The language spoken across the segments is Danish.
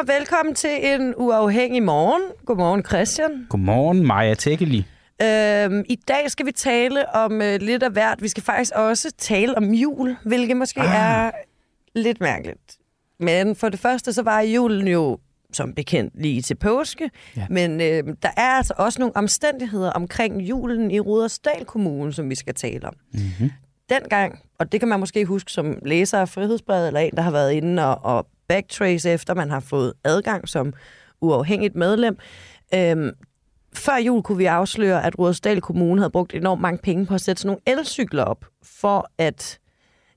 og velkommen til en uafhængig morgen. Godmorgen, Christian. Godmorgen, Maja Tækkeli. Øhm, I dag skal vi tale om øh, lidt af hvert. Vi skal faktisk også tale om jul, hvilket måske ah. er lidt mærkeligt. Men for det første, så var julen jo som bekendt lige til påske. Ja. Men øh, der er altså også nogle omstændigheder omkring julen i Rudersdal Kommune, som vi skal tale om. Mm-hmm. Dengang, og det kan man måske huske som læser af Frihedsbrevet, eller en, der har været inde og, og backtrace efter, man har fået adgang som uafhængigt medlem. Øhm, før jul kunne vi afsløre, at Rudersdal Kommune havde brugt enormt mange penge på at sætte sådan nogle elcykler op, for at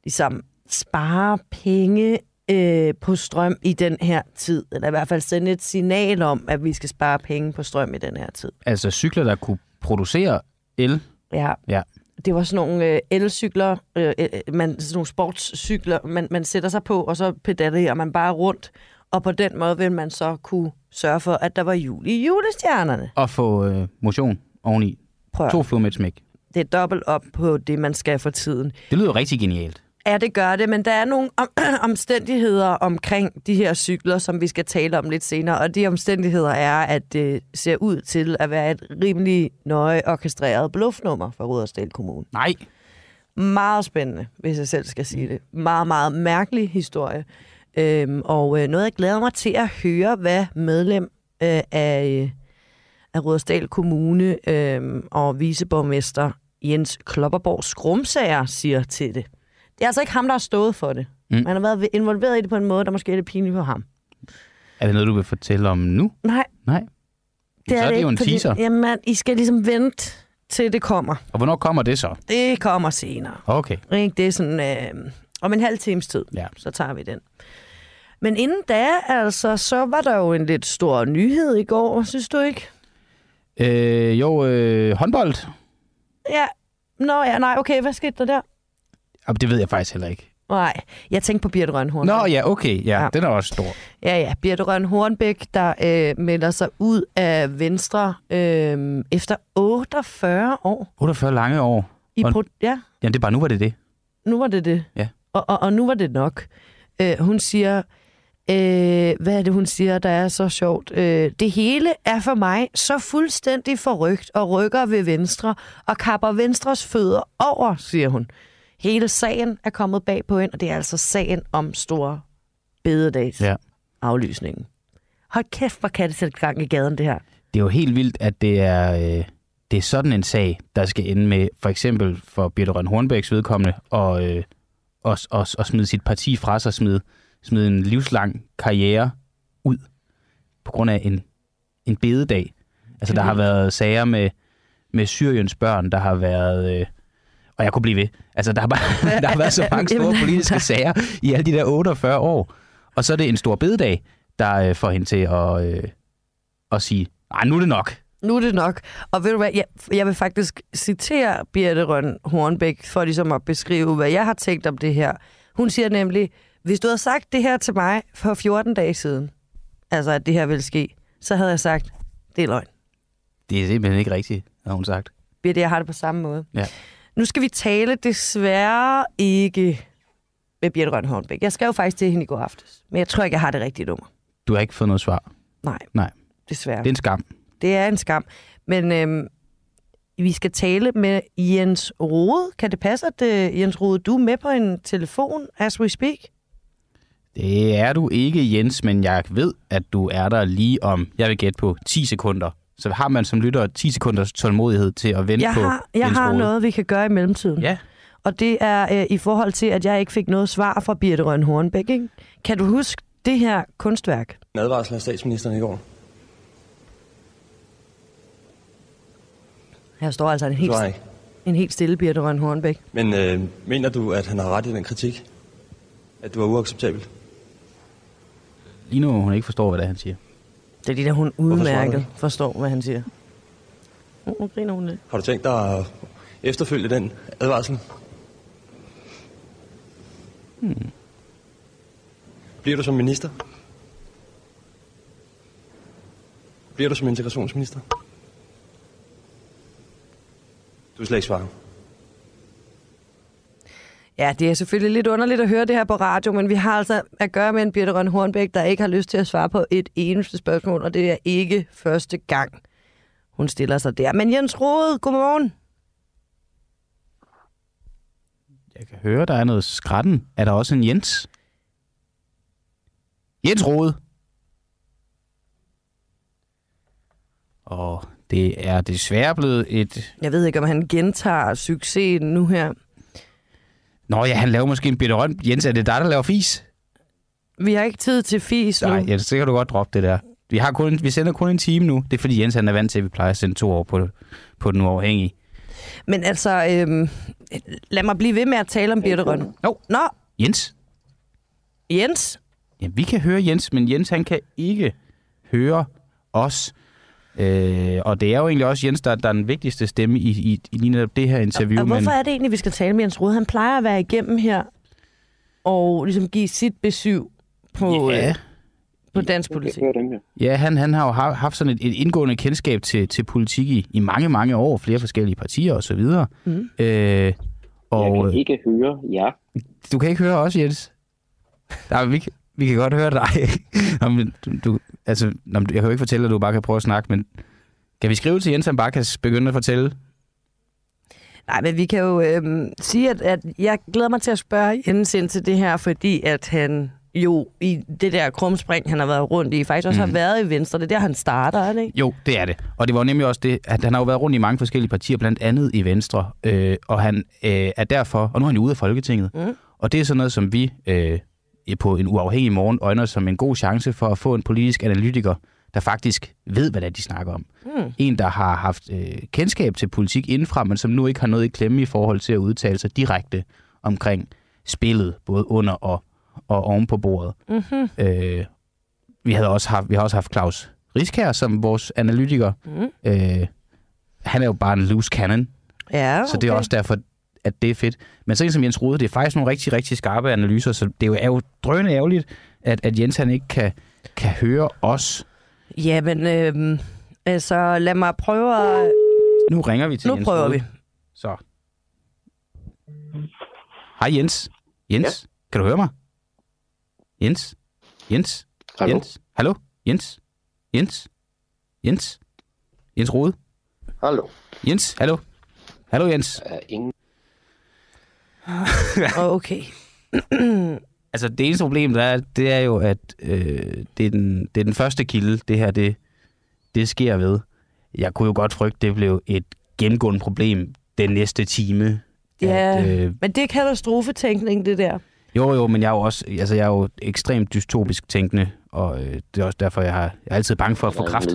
ligesom, spare penge øh, på strøm i den her tid, eller i hvert fald sende et signal om, at vi skal spare penge på strøm i den her tid. Altså cykler, der kunne producere el? Ja. ja. Det var sådan nogle øh, elcykler, øh, øh, man, sådan nogle sportscykler, man, man sætter sig på, og så pedalerer man bare rundt, og på den måde vil man så kunne sørge for, at der var jul i julestjernerne. Og få øh, motion oveni. Prøv. To fluer med et smæk. Det er dobbelt op på det, man skal for tiden. Det lyder rigtig genialt. Ja, det gør det, men der er nogle om, omstændigheder omkring de her cykler, som vi skal tale om lidt senere, og de omstændigheder er, at det ser ud til at være et rimelig nøje orkestreret bluffnummer for Rudersdal Kommune. Nej. Meget spændende, hvis jeg selv skal sige det. Meget, meget mærkelig historie. Øhm, og øh, noget, jeg glæder mig til at høre, hvad medlem øh, af, af Rudersdal Kommune øh, og viceborgmester Jens Klopperborg Skrumsager siger til det. Det er altså ikke ham, der har stået for det. Mm. Man har været involveret i det på en måde, der måske er lidt pinligt for ham. Er det noget, du vil fortælle om nu? Nej. Nej. Det så er, er det, det jo en fordi, teaser. Jamen, I skal ligesom vente til det kommer. Og hvornår kommer det så? Det kommer senere. Okay. Ikke? Det er sådan, øh, om en halv times tid, ja. så tager vi den. Men inden da, altså, så var der jo en lidt stor nyhed i går, synes du ikke? Øh, jo, øh, håndbold. Ja. Nå ja, nej, okay, hvad skete der der? Jamen, det ved jeg faktisk heller ikke. Nej, jeg tænkte på Birte Røn Hornbæk. Nå ja, okay, ja, ja. den er også stor. Ja, ja, Birte Røn Hornbæk, der øh, melder sig ud af Venstre øh, efter 48 år. 48 lange år? I og, ja. Jamen, det er bare, nu var det det. Nu var det det. Ja. Og, og, og nu var det nok. Øh, hun siger, øh, hvad er det, hun siger, der er så sjovt? Øh, det hele er for mig så fuldstændig forrygt og rykker ved Venstre og kapper Venstres fødder over, siger hun. Hele sagen er kommet bag på hende, og det er altså sagen om store bededags ja. aflysningen. Hold kæft, hvor kan det sætte gang i gaden, det her. Det er jo helt vildt, at det er, øh, det er sådan en sag, der skal ende med, for eksempel for Birte Røn Hornbæks vedkommende, og, øh, og, og, og smide sit parti fra sig, smide, smide en livslang karriere ud på grund af en, en bededag. Altså, der har været sager med, med Syriens børn, der har været... Øh, og jeg kunne blive ved. Altså, der har, bare, der har været så mange store politiske sager i alle de der 48 år. Og så er det en stor bededag, der øh, får hende til at, øh, at sige, nej, nu er det nok. Nu er det nok. Og ved du hvad, jeg, jeg vil faktisk citere Birte Røn Hornbæk, for ligesom at beskrive, hvad jeg har tænkt om det her. Hun siger nemlig, hvis du havde sagt det her til mig for 14 dage siden, altså at det her ville ske, så havde jeg sagt, det er løgn. Det er simpelthen ikke rigtigt, har hun sagt. Birte, jeg har det på samme måde. Ja. Nu skal vi tale desværre ikke med Birte Røn Hornbæk. Jeg skrev faktisk til hende i går aftes, men jeg tror ikke, jeg har det rigtige nummer. Du har ikke fået noget svar? Nej. Nej. Desværre. Det er en skam. Det er en skam. Men øhm, vi skal tale med Jens Rode. Kan det passe, at uh, Jens Rode, du er med på en telefon as we speak? Det er du ikke, Jens, men jeg ved, at du er der lige om, jeg vil gætte på 10 sekunder. Så har man som lytter 10 sekunders tålmodighed til at vente jeg på har, Jeg har Rode. noget, vi kan gøre i mellemtiden. Ja. Og det er øh, i forhold til, at jeg ikke fik noget svar fra Birte Røn Hornbæk. Ikke? Kan du huske det her kunstværk? En advarsel af statsministeren i går. Her står altså en helt, en helt stille Birte Røn Hornbæk. Men øh, mener du, at han har ret i den kritik? At du er uacceptabel? Lige nu hun ikke forstår, hvad det er, han siger. Det er det der, hun udmærket forstår, hvad han siger. Nu, nu griner hun lidt. Har du tænkt dig at efterfølge den advarsel? Hmm. Bliver du som minister? Bliver du som integrationsminister? Du vil slet ikke svare. Ja, det er selvfølgelig lidt underligt at høre det her på radio, men vi har altså at gøre med en Birte Røn Hornbæk, der ikke har lyst til at svare på et eneste spørgsmål, og det er ikke første gang, hun stiller sig der. Men Jens Rode, godmorgen. Jeg kan høre, der er noget skratten. Er der også en Jens? Jens Rode. Og det er desværre blevet et... Jeg ved ikke, om han gentager succesen nu her. Nå ja, han laver måske en bitte røn. Jens, er det dig, der laver fis? Vi har ikke tid til fis nu. Nej, Jens, det kan du godt droppe det der. Vi, har kun, vi sender kun en time nu. Det er fordi Jens han er vant til, at vi plejer at sende to år på, på den uafhængige. Men altså, øhm, lad mig blive ved med at tale om Birte. Nå, Nå, Jens. Jens, Ja, vi kan høre Jens, men Jens han kan ikke høre os. Øh, og det er jo egentlig også Jens, der, der er den vigtigste stemme i, i, i lige netop det her interview. og hvorfor men, er det egentlig, vi skal tale med Jens Rode? Han plejer at være igennem her og ligesom give sit besøg på, Ja. øh, på dansk politik. Ja, han, han har jo ha- haft sådan et, et indgående kendskab til, til politik i, i mange, mange år, flere forskellige partier osv. Mm. Øh, og Jeg øh, kan ikke høre jer. du kan ikke høre os, Jens. Nej, vi, kan- vi kan godt høre dig. Nå, men du, altså, nå, jeg kan jo ikke fortælle, at du bare kan prøve at snakke, men kan vi skrive til Jens, han bare kan begynde at fortælle? Nej, men vi kan jo øhm, sige, at, at jeg glæder mig til at spørge Jens ind til det her, fordi at han jo i det der krumspring, han har været rundt i, faktisk også mm. har været i Venstre. Det er der, han starter, er det ikke? Jo, det er det. Og det var nemlig også det, at han har jo været rundt i mange forskellige partier, blandt andet i Venstre. Øh, og han øh, er derfor, og nu er han jo ude af Folketinget. Mm. Og det er sådan noget, som vi øh, på en uafhængig morgen øjner som en god chance for at få en politisk analytiker, der faktisk ved, hvad det er, de snakker om. Mm. En, der har haft øh, kendskab til politik indenfra, men som nu ikke har noget i klemme i forhold til at udtale sig direkte omkring spillet, både under og, og oven på bordet. Mm-hmm. Øh, vi, havde også haft, vi har også haft Claus Riskær som vores analytiker. Mm. Øh, han er jo bare en loose cannon, Ja, okay. så det er også derfor, at det er fedt. Men så en som Jens Rode, det er faktisk nogle rigtig, rigtig skarpe analyser, så det er jo, er jo drønende ærgerligt, at, at Jens han ikke kan, kan høre os. Jamen, øhm, altså lad mig prøve at... Nu ringer vi til Nu Jens prøver Rohde. vi. Så. Hej Jens. Jens, ja. kan du høre mig? Jens? Jens? Hallo? Jens? Hallo? Jens? Jens? Jens? Jens Rode? Hallo. Jens? Hallo? Hallo Jens? Er ingen... Okay. Altså det eneste problem, der er, det er jo, at øh, det, er den, det er den første kilde, det her det, det sker ved. Jeg kunne jo godt frygte, det blev et gennemgående problem den næste time. Ja, At, øh, men det er katastrofetænkning, det der. Jo, jo, men jeg er jo også altså, jeg er jo ekstremt dystopisk tænkende, og øh, det er også derfor, jeg, har, jeg er altid bange for at få kræft,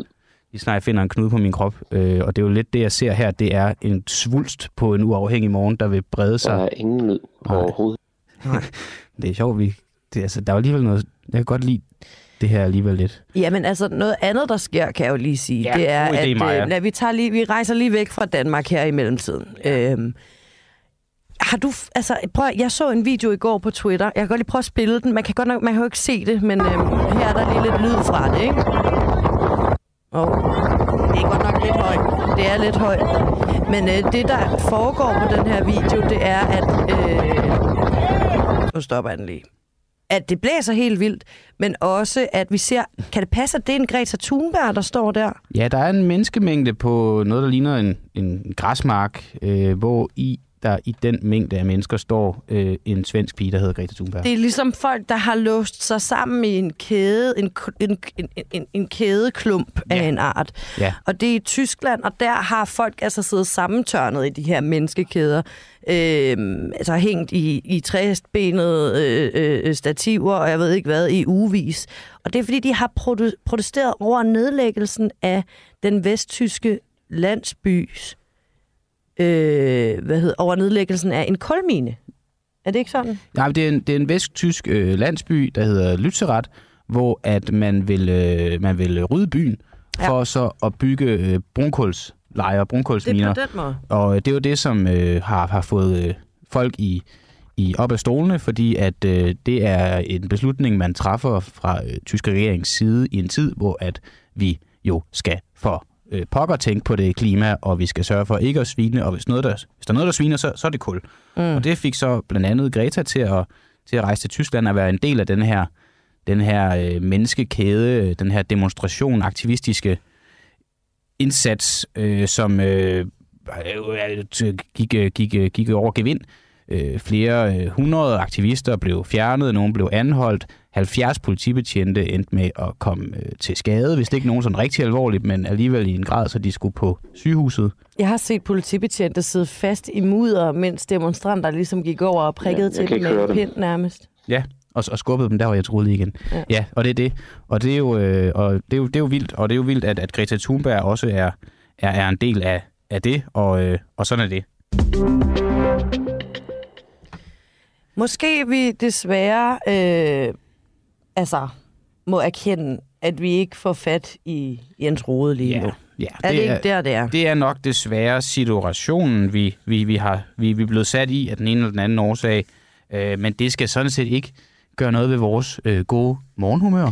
lige snart jeg finder en knude på min krop. Øh, og det er jo lidt det, jeg ser her, det er en svulst på en uafhængig morgen, der vil brede Der sig. er ingen lyd Nej. overhovedet. Det er sjovt, vi, det, altså, der er jo alligevel noget, jeg kan godt lide det her alligevel lidt. Jamen altså, noget andet, der sker, kan jeg jo lige sige, Ja, det er, idé, at Maja. øh, lad, vi, tager lige, vi rejser lige væk fra Danmark her i mellemtiden. Øhm, har du, altså, prøv, jeg så en video i går på Twitter. Jeg kan godt lige prøve at spille den. Man kan godt nok, man kan jo ikke se det, men øhm, her er der lige lidt lyd fra det, ikke? Og det er godt nok lidt højt. Det er lidt højt. Men øh, det, der foregår på den her video, det er, at... Øh, nu stopper jeg den lige. At det blæser helt vildt, men også, at vi ser... Kan det passe, at det er en Greta Thunberg, der står der? Ja, der er en menneskemængde på noget, der ligner en, en græsmark, øh, hvor i der i den mængde af mennesker står øh, en svensk pige, der hedder Greta Thunberg. Det er ligesom folk, der har låst sig sammen i en kæde, en, en, en, en, en kædeklump ja. af en art. Ja. Og det er i Tyskland, og der har folk altså siddet sammentørnet i de her menneskekæder. Øh, altså hængt i, i træstenede øh, øh, stativer, og jeg ved ikke hvad, i ugevis. Og det er fordi, de har protesteret over nedlæggelsen af den vesttyske landsbys øh, hvad hedder, over nedlæggelsen af en kulmine. Er det ikke sådan? Nej, det er en, det er en vesttysk øh, landsby, der hedder Lützerath, hvor at man vil, øh, man vil rydde byen Ja. for så at bygge øh, brunkulslejre, Det er brunkulsminer. på den måde. Og øh, det er jo det, som øh, har, har fået øh, folk i, i op af stolene, fordi at øh, det er en beslutning, man træffer fra øh, tyske regerings side i en tid, hvor at vi jo skal for øh, pokker tænke på det klima, og vi skal sørge for ikke at svine, og hvis, noget der, hvis der er noget, der sviner, så, så er det kul. Mm. Og det fik så blandt andet Greta til at, til at rejse til Tyskland og være en del af den her, den her øh, menneskekæde, den her demonstration, aktivistiske indsats, øh, som øh, gik, gik, gik over gevind. Øh, flere øh, hundrede aktivister blev fjernet, nogle blev anholdt. 70 politibetjente endte med at komme øh, til skade, hvis det ikke nogen sådan rigtig alvorligt, men alligevel i en grad, så de skulle på sygehuset. Jeg har set politibetjente sidde fast i mudder, mens demonstranter ligesom gik over og prikkede Ja, til dem med pind nærmest. Ja, og, og skubbede dem der, hvor jeg troede igen. Ja. Ja. ja, og det er det. Og det er jo, øh, og det er jo, det er jo vildt, og det er jo vildt, at, at Greta Thunberg også er, er, er en del af, af det, og, øh, og sådan er det. Måske vi desværre øh, altså, må erkende, at vi ikke får fat i Jens Rode lige nu. ja Er det, ikke der, det er? Det er nok desværre situationen, vi, vi, vi, har, vi, vi er blevet sat i af den ene eller den anden årsag. Øh, men det skal sådan set ikke gøre noget ved vores øh, gode morgenhumør.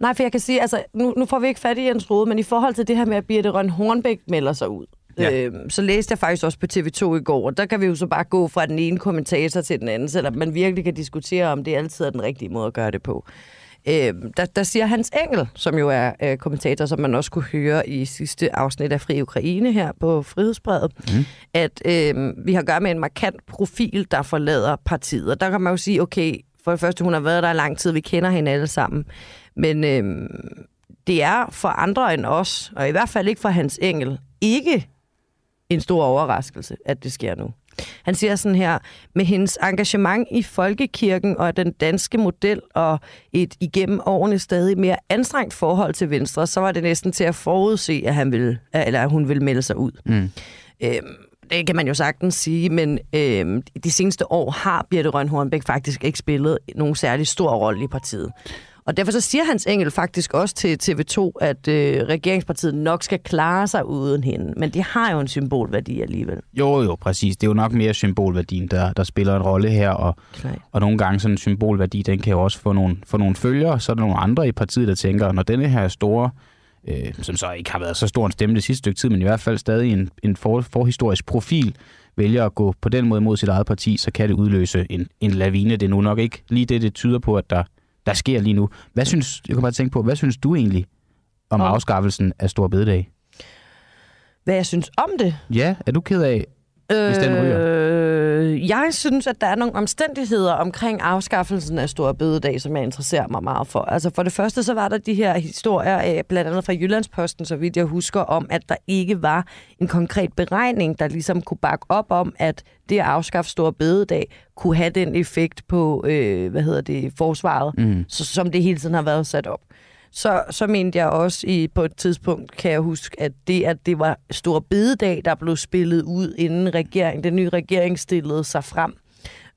Nej, for jeg kan sige, altså, nu, nu får vi ikke fat i Jens Rode, men i forhold til det her med, at Birte Røn Hornbæk melder sig ud, Ja. øh, så læste jeg faktisk også på TV2 i går, og der kan vi jo så bare gå fra den ene kommentator til den anden, selvom man virkelig kan diskutere, om det altid er den rigtige måde at gøre det på. Øh, der, der siger Hans Engel, som jo er øh, kommentator, som man også kunne høre i sidste afsnit af Fri Ukraine her på Frihedsbrevet, mm. at øh, vi har at gøre med en markant profil, der forlader partiet. Og der kan man jo sige, okay, for det første, hun har været der i lang tid, vi kender hende alle sammen. Men øh, det er for andre end os, og i hvert fald ikke for Hans Engel, ikke en stor overraskelse, at det sker nu. Han siger sådan her, med hendes engagement i folkekirken og den danske model og et igennem årene stadig mere anstrengt forhold til Venstre, så var det næsten til at forudse, at, han ville, eller at hun ville melde sig ud. Mm. Øhm, det kan man jo sagtens sige, men øhm, de seneste år har Birte Røn Hornbæk faktisk ikke spillet nogen særlig stor rolle i partiet. Og derfor så siger Hans Engel faktisk også til TV2, at øh, regeringspartiet nok skal klare sig uden hende. Men det har jo en symbolværdi alligevel. Jo, jo, præcis. Det er jo nok mere symbolværdien, der, der spiller en rolle her, og, Klar. og nogle gange sådan en symbolværdi, den kan jo også få nogle, få nogle følgere. Så er der nogle andre i partiet, der tænker, når denne her store, øh, som så ikke har været så stor en stemme det sidste stykke tid, men i hvert fald stadig en, en for, forhistorisk profil, vælger at gå på den måde mod sit eget parti, så kan det udløse en, en lavine. Det er nu nok ikke lige det, det tyder på, at der, der sker lige nu. Hvad synes, jeg kan bare tænke på, hvad synes du egentlig om Om- afskaffelsen af Stor Bededag? Hvad jeg synes om det? Ja, er du ked af, hvis den ryger? Øh, jeg synes, at der er nogle omstændigheder omkring afskaffelsen af Store Bødedag, som jeg interesserer mig meget for. Altså for det første, så var der de her historier, af, blandt andet fra Jyllandsposten, så vidt jeg husker, om, at der ikke var en konkret beregning, der ligesom kunne bakke op om, at det at afskaffe Store Bededag kunne have den effekt på, øh, hvad hedder det, forsvaret, Mm. så, som det hele tiden har været sat op. Så, så mente jeg også i, på et tidspunkt, kan jeg huske, at det, at det var stor bededag, der blev spillet ud, inden regering, den nye regering stillede sig frem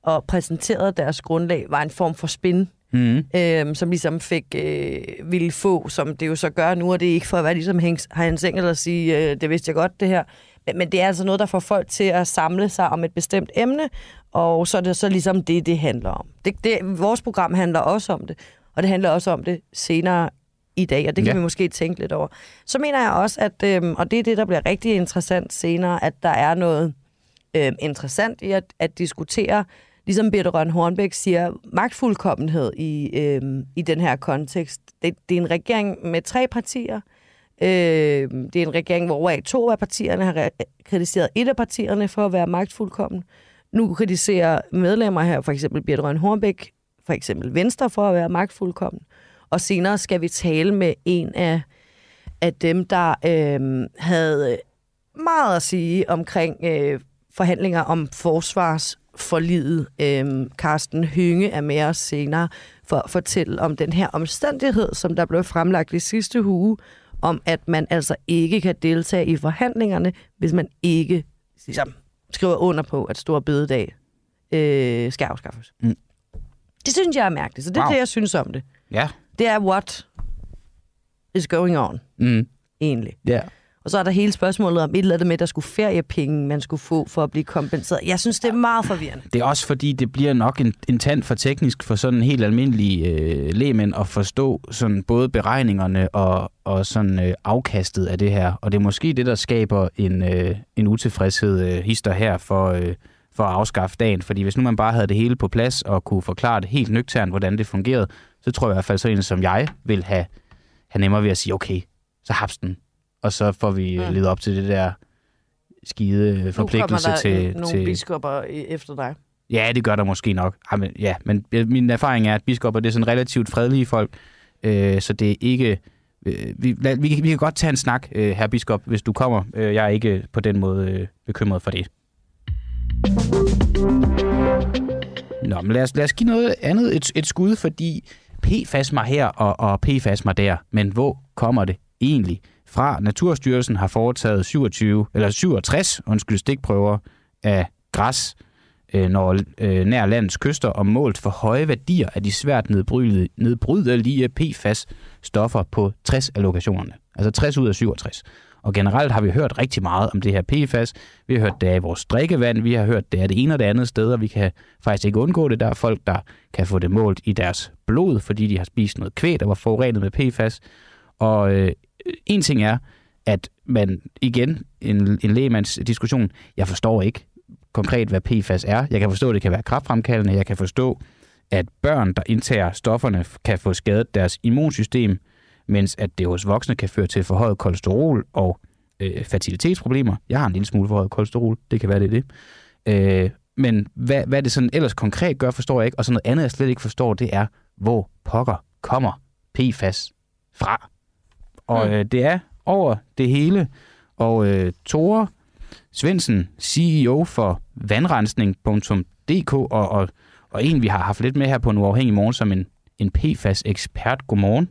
og præsenterede deres grundlag, var en form for spin, Mm. øh, som ligesom fik, øh, ville få, som det jo så gør nu, og det er ikke for at være ligesom Hans, Hans Engel og sige, øh, det vidste jeg godt det her, men, men det er altså noget, der får folk til at samle sig om et bestemt emne, og så er det så ligesom det, det handler om. Det, det, vores program handler også om det, og det handler også om det senere i dag, og det kan Ja. vi måske tænke lidt over. Så mener jeg også, at, øhm, og det er det, der bliver rigtig interessant senere, at der er noget øhm, interessant i at, at diskutere, ligesom Birte Røn Hornbæk siger, magtfuldkommenhed i, øhm, i den her kontekst. Det, det er en regering med tre partier. Øhm, det er en regering, hvor overaf to af partierne har re- kritiseret et af partierne for at være magtfuldkommen. Nu kritiserer medlemmer her, for eksempel Birte Røn Hornbæk, for eksempel Venstre for at være magtfuldkommen. Og senere skal vi tale med en af, af dem, der øh, havde meget at sige omkring øh, forhandlinger om forsvarsforlidet. Øh, Carsten Hynge er med os senere for at fortælle om den her omstændighed, som der blev fremlagt i sidste uge, om at man altså ikke kan deltage i forhandlingerne, hvis man ikke ligesom, skriver under på, at Stor Bededag øh, skal afskaffes. Mm. Det synes jeg er mærkeligt, så det er Wow. det, jeg synes om det. Ja. Det er what is going on, Mm. egentlig. Ja. Og så er der hele spørgsmålet om et eller andet med, at der skulle feriepenge, man skulle få for at blive kompenseret. Jeg synes, det er meget forvirrende. Det er også fordi, det bliver nok en, en tand for teknisk for sådan en helt almindelig øh, lægmænd at forstå sådan både beregningerne og, og sådan øh, afkastet af det her. Og det er måske det, der skaber en, øh, en utilfredshed øh, hister her for, øh, for at afskaffe dagen. Fordi hvis nu man bare havde det hele på plads og kunne forklare det helt nøgternt, hvordan det fungerede, så tror jeg i hvert fald så en som jeg vil have, have nemmere ved at sige, okay, så haps den. Og så får vi mm. levet op til det der skide forpligtelse nu til... nogle til biskopper efter dig. Ja, det gør der måske nok. Ja, men, ja, men min erfaring er, at biskopper det er sådan relativt fredelige folk, øh, så det er ikke... Øh, vi, lad, vi, vi kan godt tage en snak, øh, herr biskop, hvis du kommer. Øh, jeg er ikke på den måde øh, bekymret for det. Nå, men lad os, lad os give noget andet et, et skud, fordi PFAS mig her og, og PFAS mig der. Men hvor kommer det egentlig fra? Naturstyrelsen har foretaget 27, eller 67 undskyld, stikprøver af græs, øh, når, øh, nær landets kyster og målt for høje værdier af de svært nedbrydelige, nedbrydelige PFAS-stoffer på 60 af lokationerne. Altså 60 ud af 67. Og generelt har vi hørt rigtig meget om det her PFAS. Vi har hørt det i vores drikkevand, vi har hørt det er det ene og det andet sted, og vi kan faktisk ikke undgå det. Der er folk, der kan få det målt i deres blod, fordi de har spist noget kvæg, der var forurenet med PFAS. Og øh, en ting er, at man igen, en, en lægemands diskussion, jeg forstår ikke konkret, hvad PFAS er. Jeg kan forstå, at det kan være kraftfremkaldende. Jeg kan forstå, at børn, der indtager stofferne, kan få skadet deres immunsystem mens at det hos voksne kan føre til forhøjet kolesterol og øh, fertilitetsproblemer. Jeg har en lille smule forhøjet kolesterol, det kan være det det. Øh, men hvad, hvad det sådan ellers konkret gør, forstår jeg ikke. Og så noget andet, jeg slet ikke forstår, det er, hvor pokker kommer PFAS fra. Og mm. øh, det er over det hele. Og øh, Tore Svendsen, CEO for vandrensning.dk, og, og, og en, vi har haft lidt med her på en uafhængig morgen som en, en PFAS-ekspert. Godmorgen.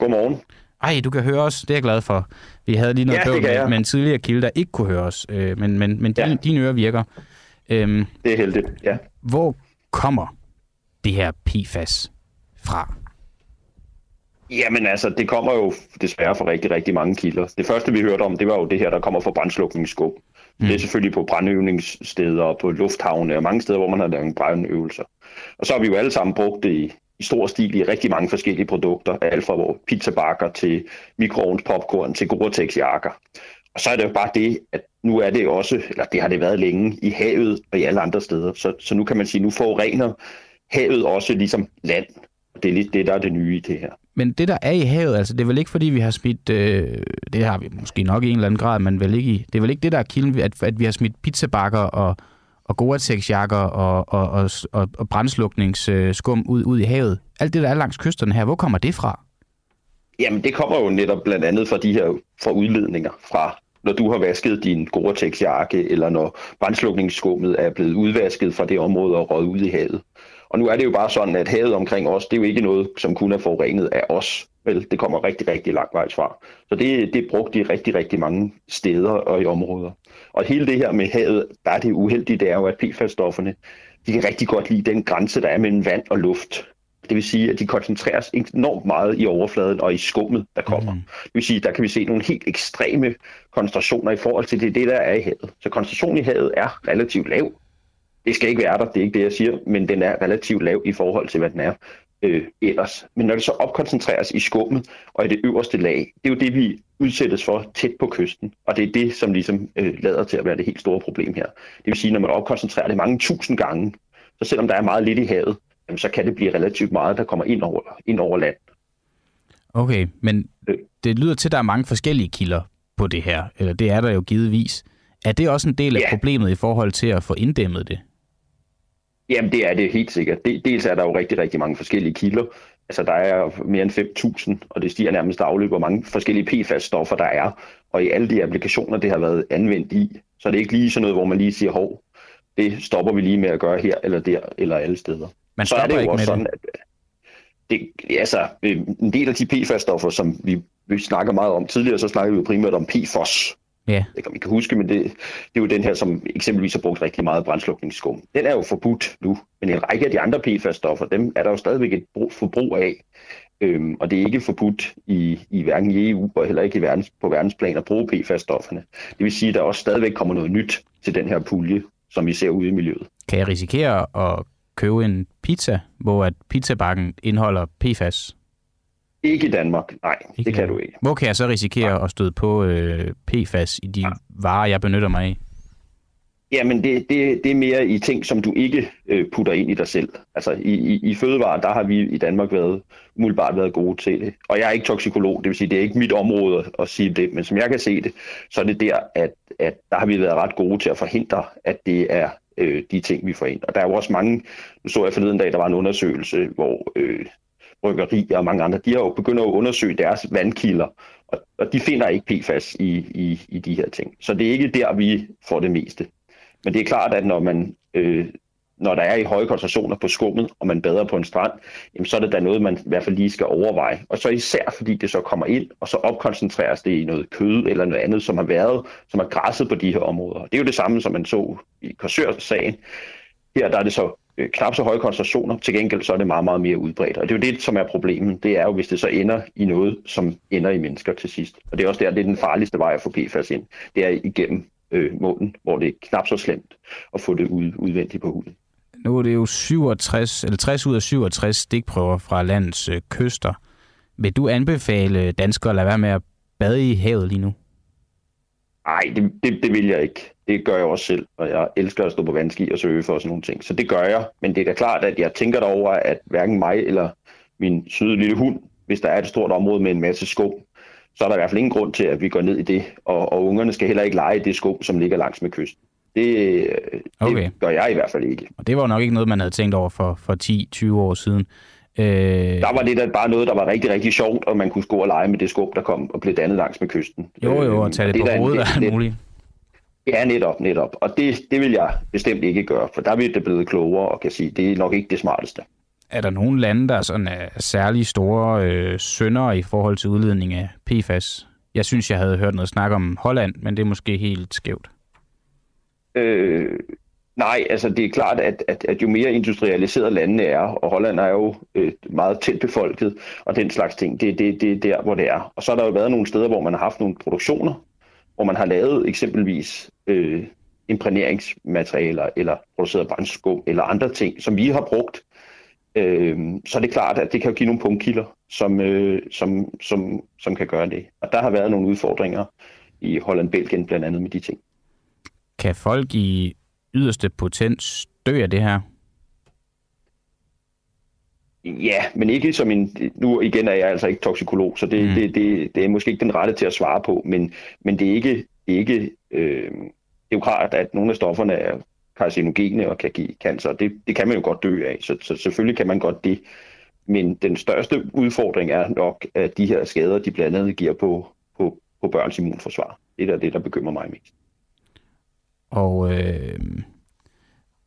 Godmorgen. Ej, du kan høre os. Det er jeg glad for. Vi havde lige noget ja, med, med en tidligere kilde, der ikke kunne høre os, øh, men, men, men ja. din, dine ører virker. Øhm, det er heldigt, ja. Hvor kommer det her PFAS fra? Jamen altså, det kommer jo desværre fra rigtig, rigtig mange kilder. Det første, vi hørte om, det var jo det her, der kommer fra brændslukningsskub. Mm. Det er selvfølgelig på brandøvningssteder og på lufthavne og mange steder, hvor man har lavet brandøvelser. Og så har vi jo alle sammen brugt det i i stor stil i rigtig mange forskellige produkter, alt fra vores pizzabakker til mikroovns popcorn til Gore-Tex jakker. Og så er det jo bare det, at nu er det også, eller det har det været længe, i havet og i alle andre steder. Så, så nu kan man sige, nu forurener havet også ligesom land. Det er lidt det, der er det nye i det her. Men det, der er i havet, altså det er vel ikke, fordi vi har smidt, øh, det har vi måske nok i en eller anden grad, men vel ikke i, det er vel ikke det, der er kilden, at, at vi har smidt pizzabakker og og Gore-Tex-jakker og, og, og, og, og brændslukningsskum ud, ud i havet. Alt det, der er langs kysterne her, hvor kommer det fra? Jamen, det kommer jo netop blandt andet fra de her fra udledninger fra når du har vasket din Gore-Tex-jakke, eller når brændslukningsskummet er blevet udvasket fra det område og røget ud i havet. Og nu er det jo bare sådan, at havet omkring os, det er jo ikke noget, som kun er forurenet af os. Vel, det kommer rigtig, rigtig langt vejs fra. Så det, det er brugt i rigtig, rigtig mange steder og i områder. Og hele det her med havet, der er det uheldige, det er jo, at PFAS-stofferne, de kan rigtig godt lide den grænse, der er mellem vand og luft. Det vil sige, at de koncentreres enormt meget i overfladen og i skummet, der kommer. Mm. Det vil sige, der kan vi se nogle helt ekstreme koncentrationer i forhold til det, det der er i havet. Så koncentrationen i havet er relativt lav. Det skal ikke være der, det er ikke det, jeg siger, men den er relativt lav i forhold til, hvad den er øh, ellers. Men når det så opkoncentreres i skummet og i det øverste lag, det er jo det, vi udsættes for tæt på kysten. Og det er det, som ligesom øh, lader til at være det helt store problem her. Det vil sige, når man opkoncentrerer det mange tusind gange, så selvom der er meget lidt i havet, jamen, så kan det blive relativt meget, der kommer ind over, ind over land. Okay, men øh. det lyder til, at der er mange forskellige kilder på det her, eller det er der jo givetvis. Er det også en del af ja. problemet i forhold til at få inddæmmet det? Jamen, det er det helt sikkert. Dels er der jo rigtig, rigtig mange forskellige kilder. Altså, der er mere end 5.000, og det stiger nærmest dagligt, hvor mange forskellige PFAS-stoffer der er. Og i alle de applikationer, det har været anvendt i, så er det ikke lige sådan noget, hvor man lige siger, hov, det stopper vi lige med at gøre her, eller der, eller alle steder. Man så er det jo ikke også sådan, det. at det, altså, en del af de PFAS-stoffer, som vi, vi snakker meget om tidligere, så snakker vi jo primært om PFOS. Ja. Jeg ved ikke, om I kan huske, men det, det er jo den her, som eksempelvis har brugt rigtig meget brændslukningsskum. Den er jo forbudt nu, men en række af de andre PFAS-stoffer, dem er der jo stadigvæk et brug, forbrug af. Øhm, og det er ikke forbudt i, i hverken i EU og heller ikke i verdens, på verdensplan at bruge PFAS-stofferne. Det vil sige, at der også stadigvæk kommer noget nyt til den her pulje, som vi ser ude i miljøet. Kan jeg risikere at købe en pizza, hvor at pizzabakken indeholder PFAS? Ikke i Danmark, nej, Ikke det kan du ikke. Hvor kan jeg så risikere at støde på øh, PFAS i de varer, jeg benytter mig af? Jamen, det, det, det er mere i ting, som du ikke øh, putter ind i dig selv. Altså, i, i, i fødevarer, der har vi i Danmark været, umiddelbart været gode til det. Og jeg er ikke toksikolog, det vil sige, det er ikke mit område at, at sige det, men som jeg kan se det, så er det der, at, at der har vi været ret gode til at forhindre, at det er øh, de ting, vi får ind. Og der er jo også mange, nu så jeg forleden dag, der var en undersøgelse, hvor øh, bryggerier og mange andre, de har jo begyndt at undersøge deres vandkilder, og, og de finder ikke PFAS i, i, i de her ting. Så det er ikke der, vi får det meste. Men det er klart, at når man øh, når der er i høje koncentrationer på skummet, og man bader på en strand, jamen, så er det da noget, man i hvert fald lige skal overveje. Og så især fordi det så kommer ind, og så opkoncentreres det i noget kød eller noget andet, som har været, som har græsset på de her områder. Det er jo det samme, som man så i Korsørs-sagen. Her der er det så øh, knap så høje koncentrationer, til gengæld så er det meget, meget mere udbredt. Og det er jo det, som er problemet. Det er jo, hvis det så ender i noget, som ender i mennesker til sidst. Og det er også der, det er den farligste vej at få PFAS ind. Det er igennem øh, munden, hvor det er knap så slemt at få det ud, udvendigt på huden. Nu er det jo 67, eller 60 ud af 67 stikprøver fra landets øh, kyster. Vil du anbefale danskere at lade være med at bade i havet lige nu? Nej, det, det, det vil jeg ikke. Det gør jeg også selv, og jeg elsker at stå på vandski og surfe og sådan nogle ting. Så det gør jeg, men det er da klart, at jeg tænker derover, at hverken mig eller min søde lille hund, hvis der er et stort område med en masse skum, så er der i hvert fald ingen grund til, at vi går ned i det, og, og ungerne skal heller ikke lege i det skum, som ligger langs med kysten. Det, det Okay. gør jeg i hvert fald ikke. Og det var jo nok ikke noget, man havde tænkt over for, for 10-20 år siden. Øh, Der var det da bare noget, der var rigtig, rigtig sjovt, og man kunne gå og lege med det skum, der kom og blev dannet langs med kysten. jo, jo, og Øh, tage det, er på hovedet det- og alt det- muligt. Ja, netop, netop. Og det, det vil jeg bestemt ikke gøre, for der vil det blive klogere og kan sige, det er nok ikke det smarteste. Er der nogle lande, der sådan er særlig store øh, sønder i forhold til udledning af PFAS? Jeg synes, jeg havde hørt noget snak om Holland, men det er måske helt skævt. Øh, nej, altså det er klart, at, at, at jo mere industrialiseret landene er, og Holland er jo øh, meget tæt befolket, og den slags ting, det, det, det er der, hvor det er. Og så har der jo været nogle steder, hvor man har haft nogle produktioner, hvor man har lavet eksempelvis øh, imprægneringsmaterialer, eller produceret brændskum, eller andre ting, som vi har brugt. Øh, så er det klart, at det kan jo give nogle punktkilder, som, øh, som, som, som kan gøre det. Og der har været nogle udfordringer i Holland-Belgien blandt andet med de ting. Kan folk i yderste potens dø af det her? Ja, men ikke som en... Nu igen er jeg altså ikke toksikolog, så det, Mm. det, det, det er måske ikke den rette til at svare på, men, men det er ikke... Det er, ikke øh, det er jo klart, at nogle af stofferne er carcinogene og kan give cancer. Det, det kan man jo godt dø af, så, så selvfølgelig kan man godt det. Men den største udfordring er nok, at de her skader, de blandt andet giver på, på, på børns immunforsvar. Det er det, der bekymrer mig mest. Og øh,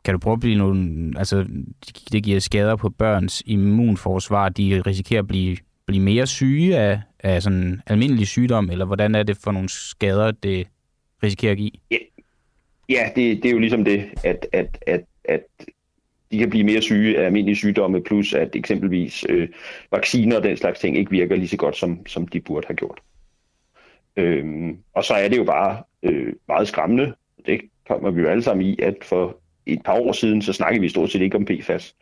kan du prøve at blive nogle... Altså, det giver skader på børns immunforsvar. De risikerer at blive, blive mere syge af, af sådan almindelig sygdom, eller hvordan er det for nogle skader, det risikerer at give? Ja, det, det er jo ligesom det, at, at, at, at de kan blive mere syge af almindelige sygdomme, plus at eksempelvis øh, vacciner og den slags ting ikke virker lige så godt, som, som de burde have gjort. Øhm, og så er det jo bare øh, meget skræmmende. Det kommer vi jo alle sammen i, at for et par år siden, så snakkede vi stort set ikke om PFAS.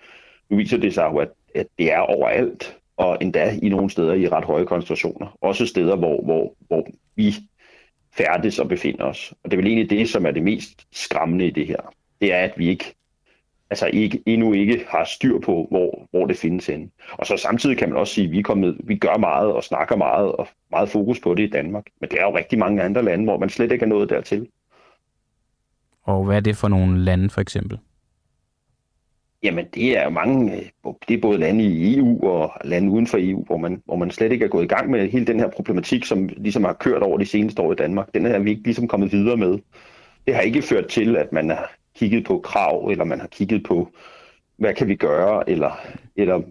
Nu viser det sig jo, at, at det er overalt, og endda i nogle steder i ret høje koncentrationer. Også steder, hvor, hvor, hvor vi færdes og befinder os. Og det er vel egentlig det, som er det mest skræmmende i det her. Det er, at vi ikke, altså ikke, endnu ikke har styr på, hvor, hvor det findes henne. Og så samtidig kan man også sige, at vi, er kommet, vi gør meget og snakker meget og meget fokus på det i Danmark. Men det er jo rigtig mange andre lande, hvor man slet ikke er nået dertil. Og hvad er det for nogle lande, for eksempel? Jamen, det er jo mange, øh, det er både lande i EU og lande uden for EU, hvor man, hvor man slet ikke er gået i gang med hele den her problematik, som ligesom har kørt over de seneste år i Danmark. Den er vi ikke ligesom kommet videre med. Det har ikke ført til, at man har kigget på krav, eller man har kigget på, hvad kan vi gøre, eller, eller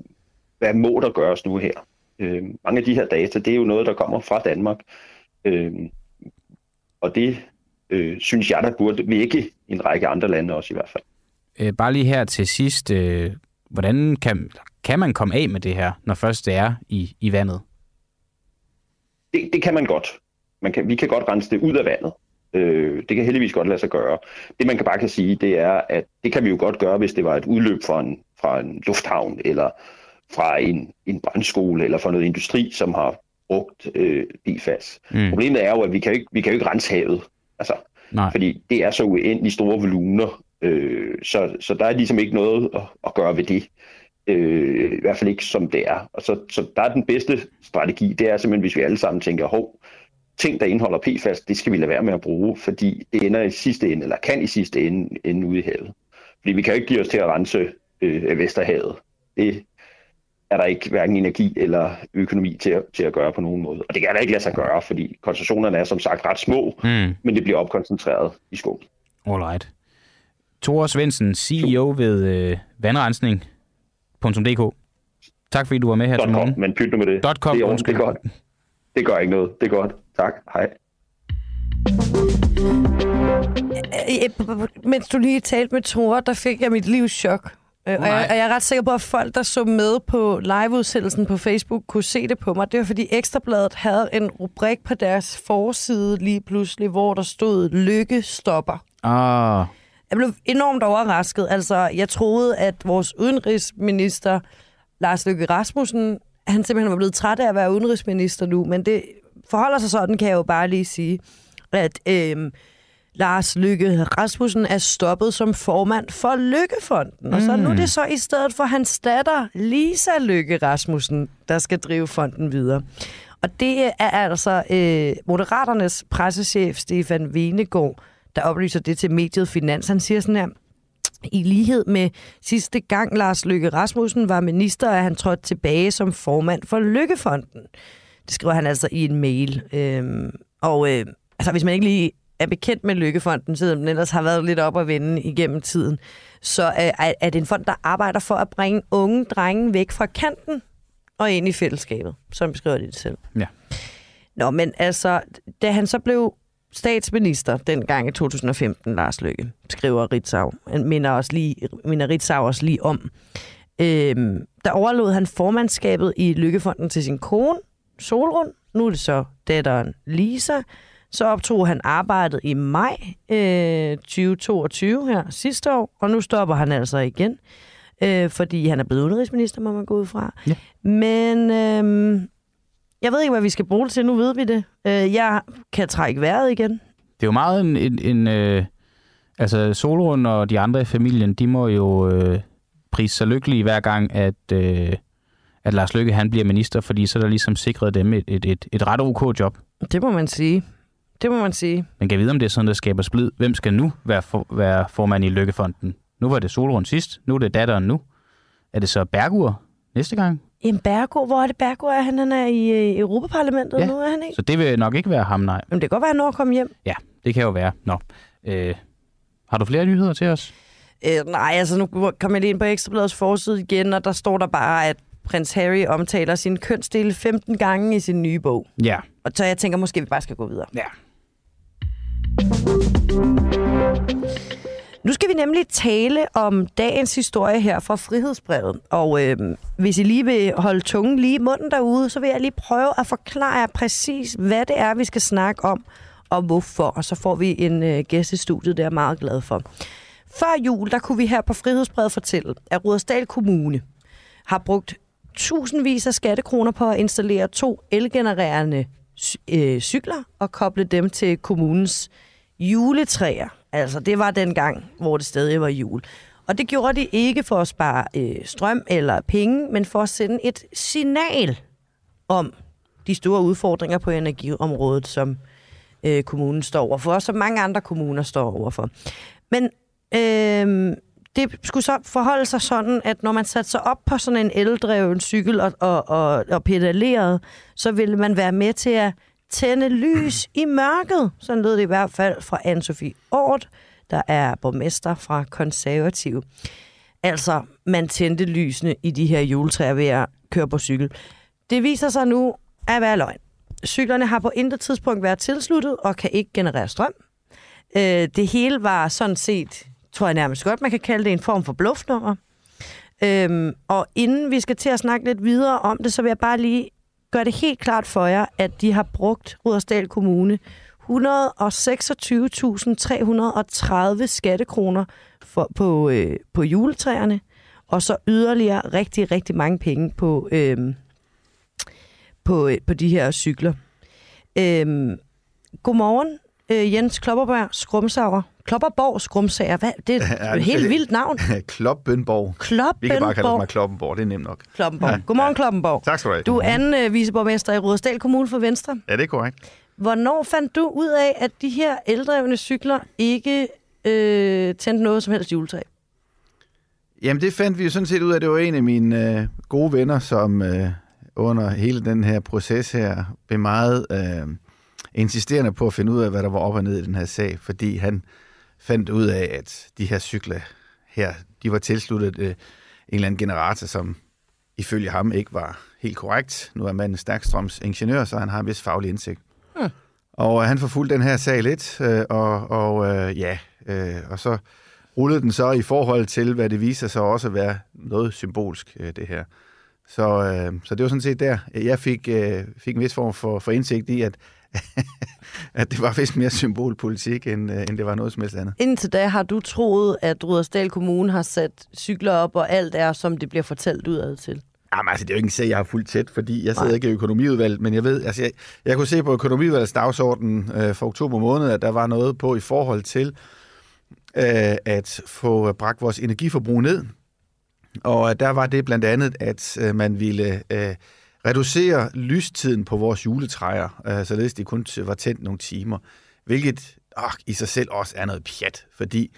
hvad må der gøres nu her. Øh, mange af de her data, det er jo noget, der kommer fra Danmark. Øh, Og det øh, synes jeg, der burde vække en række andre lande også i hvert fald. Øh, bare lige her til sidst, øh, hvordan kan, kan man komme af med det her, når først det er i, i vandet? Det, det kan man godt. Man kan, vi kan godt rense det ud af vandet. Øh, det kan heldigvis godt lade sig gøre. Det man kan bare kan sige, det er, at det kan vi jo godt gøre, hvis det var et udløb fra en, fra en lufthavn, eller fra en, en brandskole, eller fra noget industri, som har brugt øh, PFAS. Mm. Problemet er jo, at vi kan jo ikke, vi kan jo ikke rense havet. Altså, Nej. fordi det er så uendelig store volumener, øh, så, så der er ligesom ikke noget at, at gøre ved det. Øh, I hvert fald ikke som det er. Og så, så der er den bedste strategi, det er simpelthen, hvis vi alle sammen tænker, hov, ting, der indeholder PFAS, det skal vi lade være med at bruge, fordi det ender i sidste ende, eller kan i sidste ende, ende ude i havet. Fordi vi kan jo ikke give os til at rense øh, Vesterhavet. Det er der ikke hverken energi eller økonomi til at, til at gøre på nogen måde. Og det kan der ikke lade sig gøre, fordi koncentrationerne er som sagt ret små, Mm. men det bliver opkoncentreret i skoven. Alright. Thor Svendsen, CEO ved øh, vandrensning.dk. Tak fordi du var med her til morgen. men pyt nu med det. Dot com, det, er, ordentligt, det er godt. Det gør ikke noget. Det er godt. Tak. Hej. Øh, Mens du lige talte med Tore, der fik jeg mit livs chok. Øh, og, jeg, og jeg er ret sikker på, at folk, der så med på liveudsendelsen på Facebook, kunne se det på mig. Det var, fordi Ekstrabladet havde en rubrik på deres forside lige pludselig, hvor der stod Lykke stopper. Ah, Jeg blev enormt overrasket. Altså, jeg troede, at vores udenrigsminister, Lars Løkke Rasmussen, han simpelthen var blevet træt af at være udenrigsminister nu, men det forholder sig sådan, kan jeg jo bare lige sige, at øhm, Lars Løkke Rasmussen er stoppet som formand for Lykkefonden. Og så nu er det så i stedet for hans datter, Lisa Løkke Rasmussen, der skal drive fonden videre. Og det er altså øh, Moderaternes pressechef, Stefan Venegård, der oplyser det til mediet Finans. Han siger sådan her, i lighed med sidste gang Lars Løkke Rasmussen var minister, er han trådt tilbage som formand for Lykkefonden. Det skriver han altså i en mail. Øhm, og øh, altså, hvis man ikke lige er bekendt med Lykkefonden, selvom den ellers har været lidt op at vende igennem tiden, så øh, er, er det en fond, der arbejder for at bringe unge drenge væk fra kanten og ind i fællesskabet, som beskriver de det selv. ja. Nå, men altså, da han så blev statsminister dengang i 2015, Lars Løkke, skriver Ritzau, han minder, os lige, minder Ritzau også lige om, øhm, der overlod han formandskabet i Lykkefonden til sin kone, Solrun. Nu er det så datteren Lisa. Så optog han arbejdet i maj øh, 2022 her sidste år, og nu stopper han altså igen, øh, fordi han er blevet udenrigsminister, må man gå ud fra. Ja. Men øh, jeg ved ikke, hvad vi skal bruge det til. Nu ved vi det. Øh, jeg kan trække vejret igen. Det er jo meget en... en, en øh, altså, Solrun og de andre i familien, de må jo øh, prise sig lykkelige hver gang, at, øh, at Lars Løkke han bliver minister, fordi så er der ligesom sikret dem et, et, et, et ret ok job. Det må man sige. Det må man sige. Man kan vide, om det er sådan, der skaber splid. Hvem skal nu være, for, være formand i Lykkefonden? Nu var det Solrun sidst, nu er det datteren nu. Er det så Bergur næste gang? En Bergo, hvor er det Bergo er? Han, han er i øh, Europaparlamentet Ja. nu, er han ikke? Så det vil nok ikke være ham, nej. Men det kan godt være, at han når at komme hjem. Ja, det kan jo være. Nå. Øh, har du flere nyheder til os? Øh, nej, altså nu kom jeg lige ind på Ekstrabladets forside igen, og der står der bare, at prins Harry omtaler sin kønsdel 15 gange i sin nye bog. Ja. Og så jeg tænker måske, vi bare skal gå videre. Ja. Nu skal vi nemlig tale om dagens historie her fra Frihedsbrevet. Og øh, hvis I lige vil holde tungen lige i munden derude, så vil jeg lige prøve at forklare jer præcis, hvad det er, vi skal snakke om, og hvorfor. Og så får vi en øh, gæst i studiet, det er jeg meget glad for. Før jul, der kunne vi her på Frihedsbrevet fortælle, at Rudersdal Kommune har brugt tusindvis af skattekroner på at installere to elgenererende øh, cykler og koble dem til kommunens juletræer. Altså, det var den gang, hvor det stadig var jul. Og det gjorde de ikke for at spare øh, strøm eller penge, men for at sende et signal om de store udfordringer på energiområdet, som øh, kommunen står overfor, og som mange andre kommuner står overfor. Men øh, det skulle så forholde sig sådan, at når man satte sig op på sådan en eldreven cykel og, og, og, og pedalerede, så ville man være med til at tænde lys i mørket. Sådan lød det i hvert fald fra Anne-Sophie Ort, der er borgmester fra Konservativ. Altså, man tændte lysene i de her juletræer ved at køre på cykel. Det viser sig nu at være løgn. cyklerne har på intet tidspunkt været tilsluttet og kan ikke generere strøm. Øh, det hele var sådan set, tror jeg nærmest godt, man kan kalde det en form for bluffnummer. Øhm, og inden vi skal til at snakke lidt videre om det, så vil jeg bare lige gøre det helt klart for jer, at de har brugt Rudersdal Kommune 126.330 skattekroner for, på, øh, på juletræerne, og så yderligere rigtig, rigtig mange penge på, øh, på, øh, på de her cykler. Øh, godmorgen, øh, Jens Klopperberg Skrumsauer. Klopperborg Skrumsager. Hvad? Det er et helt vildt navn. Kloppenborg. Vi kan bare kalde mig Kloppenborg, det er nemt nok. Kloppenborg. Ja, Godmorgen, ja. Kloppenborg. Tak skal du have. Du er anden øh, viceborgmester i Rudersdal Kommune for Venstre. Ja, det er korrekt. Hvornår fandt du ud af, at de her eldrevne cykler ikke øh, tændte noget som helst juletræ? Jamen, det fandt vi jo sådan set ud af. Det var en af mine øh, gode venner, som øh, under hele den her proces her blev meget øh, insisterende på at finde ud af, hvad der var op og ned i den her sag, fordi han fandt ud af, at de her cykler her, de var tilsluttet øh, en eller anden generator, som ifølge ham ikke var helt korrekt. Nu er manden stærkstrøms ingeniør, så han har en vis faglig indsigt. Hmm. Og øh, han forfulgte den her sag lidt, øh, og, og øh, ja, øh, og så rullede den så i forhold til, hvad det viser sig også at være noget symbolsk, øh, det her. Så, øh, så det var sådan set der, jeg fik, øh, fik en vis form for, for indsigt i, at, at det var vist mere symbolpolitik, end, øh, end det var noget som helst andet. Indtil da har du troet, at Rudersdal Kommune har sat cykler op, og alt er, som det bliver fortalt udad til. Jamen altså, det er jo ikke en sag, jeg har fuldt tæt, fordi jeg sidder Nej. ikke i økonomiudvalget, men jeg ved, altså jeg, jeg kunne se på økonomiudvalgets dagsorden øh, for oktober måned, at der var noget på i forhold til øh, at få bragt vores energiforbrug ned. Og øh, der var det blandt andet, at øh, man ville øh, reducere lystiden på vores juletræer, øh, således de kun var tændt nogle timer, hvilket øh, i sig selv også er noget pjat, fordi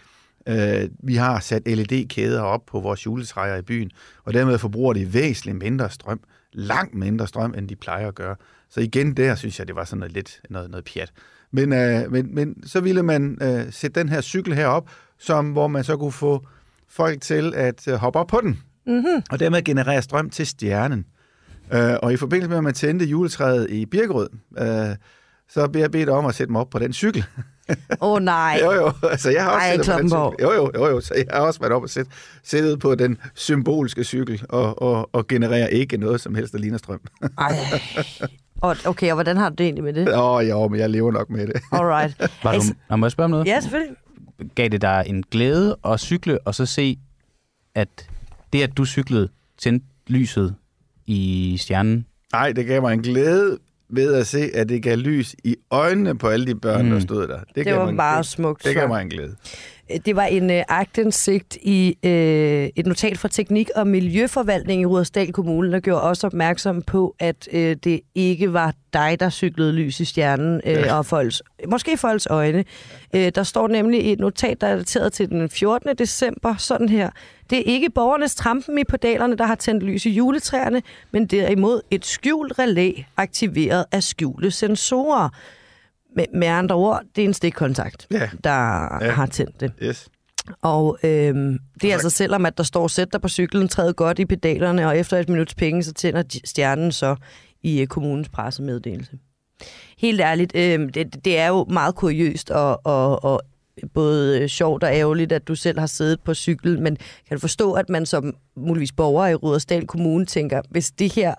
øh, vi har sat LED-kæder op på vores juletræer i byen, og dermed forbruger de væsentligt mindre strøm, langt mindre strøm, end de plejer at gøre. Så igen der synes jeg, det var sådan noget lidt noget, noget pjat. Men, øh, men, men så ville man øh, sætte den her cykel her op, som, hvor man så kunne få folk til at øh, hoppe op på den, Mm-hmm. og dermed generere strøm til stjernen. Øh, og i forbindelse med, at man tændte juletræet i Birkerød, øh, så bliver jeg bedt om at sætte mig op på den cykel. Åh oh, nej. Jo, jo, altså jeg har også Ej, siddet på den Kloppenborg. cykel. Jo, jo, jo, jo, så jeg har også været op og sæt, sættet på den symbolske cykel og, og, og genererer ikke noget som helst, der ligner strøm. Ej. Og, okay, og hvordan har du det egentlig med det? Åh, oh, jo, men jeg lever nok med det. Alright. Var du, Nå, må jeg spørge om noget? Ja, selvfølgelig. Gav det dig en glæde at cykle, og så se, at det, at du cyklede, tændte lyset i stjernen? Nej, det gav mig en glæde ved at se, at det gav lys i øjnene på alle de børn, Mm. der stod der. Det, Det gav var mig en meget glæde. smukt. Det gav mig en glæde. Det var en øh, agtindsigt i øh, et notat fra Teknik- og Miljøforvaltning i Rudersdal Kommune, der gjorde også opmærksom på, at øh, det ikke var dig, der cyklede lys i stjernen øh, og folks, måske folks øjne. Øh, der står nemlig i et notat, der er dateret til den 14. december, sådan her. Det er ikke borgernes trampen i pedalerne, der har tændt lys i juletræerne, men derimod et skjult relæ aktiveret af skjulte sensorer. Med, med andre ord, det er en stikkontakt, Ja. der Ja. har tændt det. Yes. Og øhm, det er altså selvom, at der står, sæt dig på cyklen, træd godt i pedalerne, og efter et minuts penge, så tænder de- stjernen så i øh, kommunens pressemeddelelse. Helt ærligt, øhm, det, det er jo meget kuriøst og, og, og både øh, sjovt og ærgerligt, at du selv har siddet på cykel, men kan du forstå, at man som muligvis borger i Rudersdal Kommune tænker, hvis det her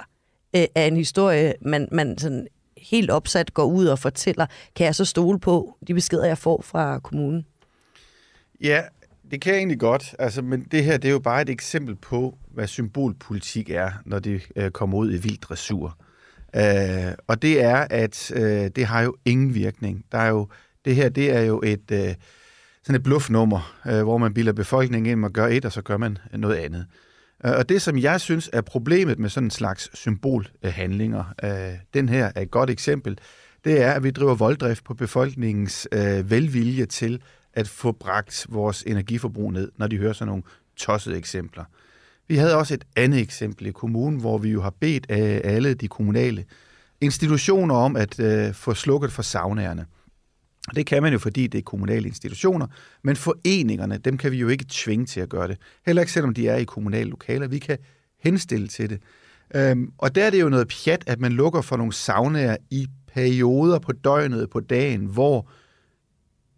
øh, er en historie, man, man sådan helt opsat går ud og fortæller, kan jeg så stole på de beskeder, jeg får fra kommunen? Ja, det kan jeg egentlig godt. Altså, men det her det er jo bare et eksempel på, hvad symbolpolitik er, når det øh, kommer ud i vild dressur. Øh, og det er, at øh, det har jo ingen virkning. Der er jo, det her det er jo et, øh, sådan et bluffnummer, øh, hvor man bilder befolkningen ind, man gør et, og så gør man noget andet. Øh, Og det, som jeg synes er problemet med sådan en slags symbolhandlinger, øh, den her er et godt eksempel, det er, at vi driver volddrift på befolkningens øh, velvilje til at få bragt vores energiforbrug ned, når de hører sådan nogle tossede eksempler. Vi havde også et andet eksempel i kommunen, hvor vi jo har bedt øh, alle de kommunale institutioner om at øh, få slukket for saunærerne. Og det kan man jo, fordi det er kommunale institutioner, men foreningerne, dem kan vi jo ikke tvinge til at gøre det. Heller ikke selvom de er i kommunale lokaler. Vi kan henstille til det. Øhm, og der er det jo noget pjat, at man lukker for nogle saunaer i perioder på døgnet, på dagen, hvor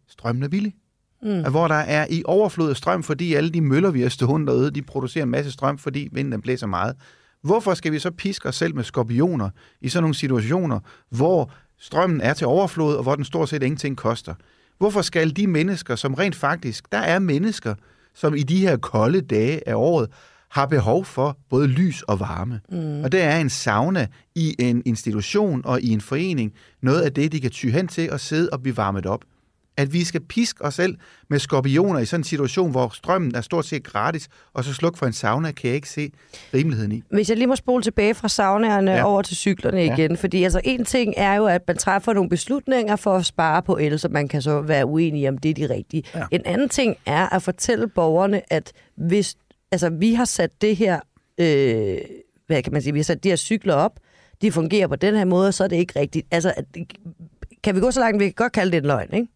strømmen er billig. Mm. Hvor der er i overflod af strøm, fordi alle de møller, vi har stående derude, de producerer en masse strøm, fordi vinden den blæser meget. Hvorfor skal vi så piske os selv med skorpioner i sådan nogle situationer, hvor strømmen er til overflod, og hvor den stort set ingenting koster? Hvorfor skal de mennesker, som rent faktisk, der er mennesker, som i de her kolde dage af året, har behov for både lys og varme. Mm. Og det er en sauna i en institution og i en forening noget af det, de kan ty hen til og sidde og blive varmet op. At vi skal piske os selv med skorpioner i sådan en situation, hvor strømmen er stort set gratis, og så slukke for en sauna, kan jeg ikke se rimeligheden i. Hvis jeg lige må spole tilbage fra saunaerne ja. over til cyklerne Ja. igen, fordi altså en ting er jo, at man træffer nogle beslutninger for at spare på el, så man kan så være uenig om, det er de rigtige. Ja. En anden ting er at fortælle borgerne, at hvis altså, vi har sat det her, øh, hvad kan man sige, vi har sat de her cykler op, de fungerer på den her måde, så er det ikke rigtigt. Altså, at- kan vi gå så langt, vi kan godt kalde det en løgn, ikke?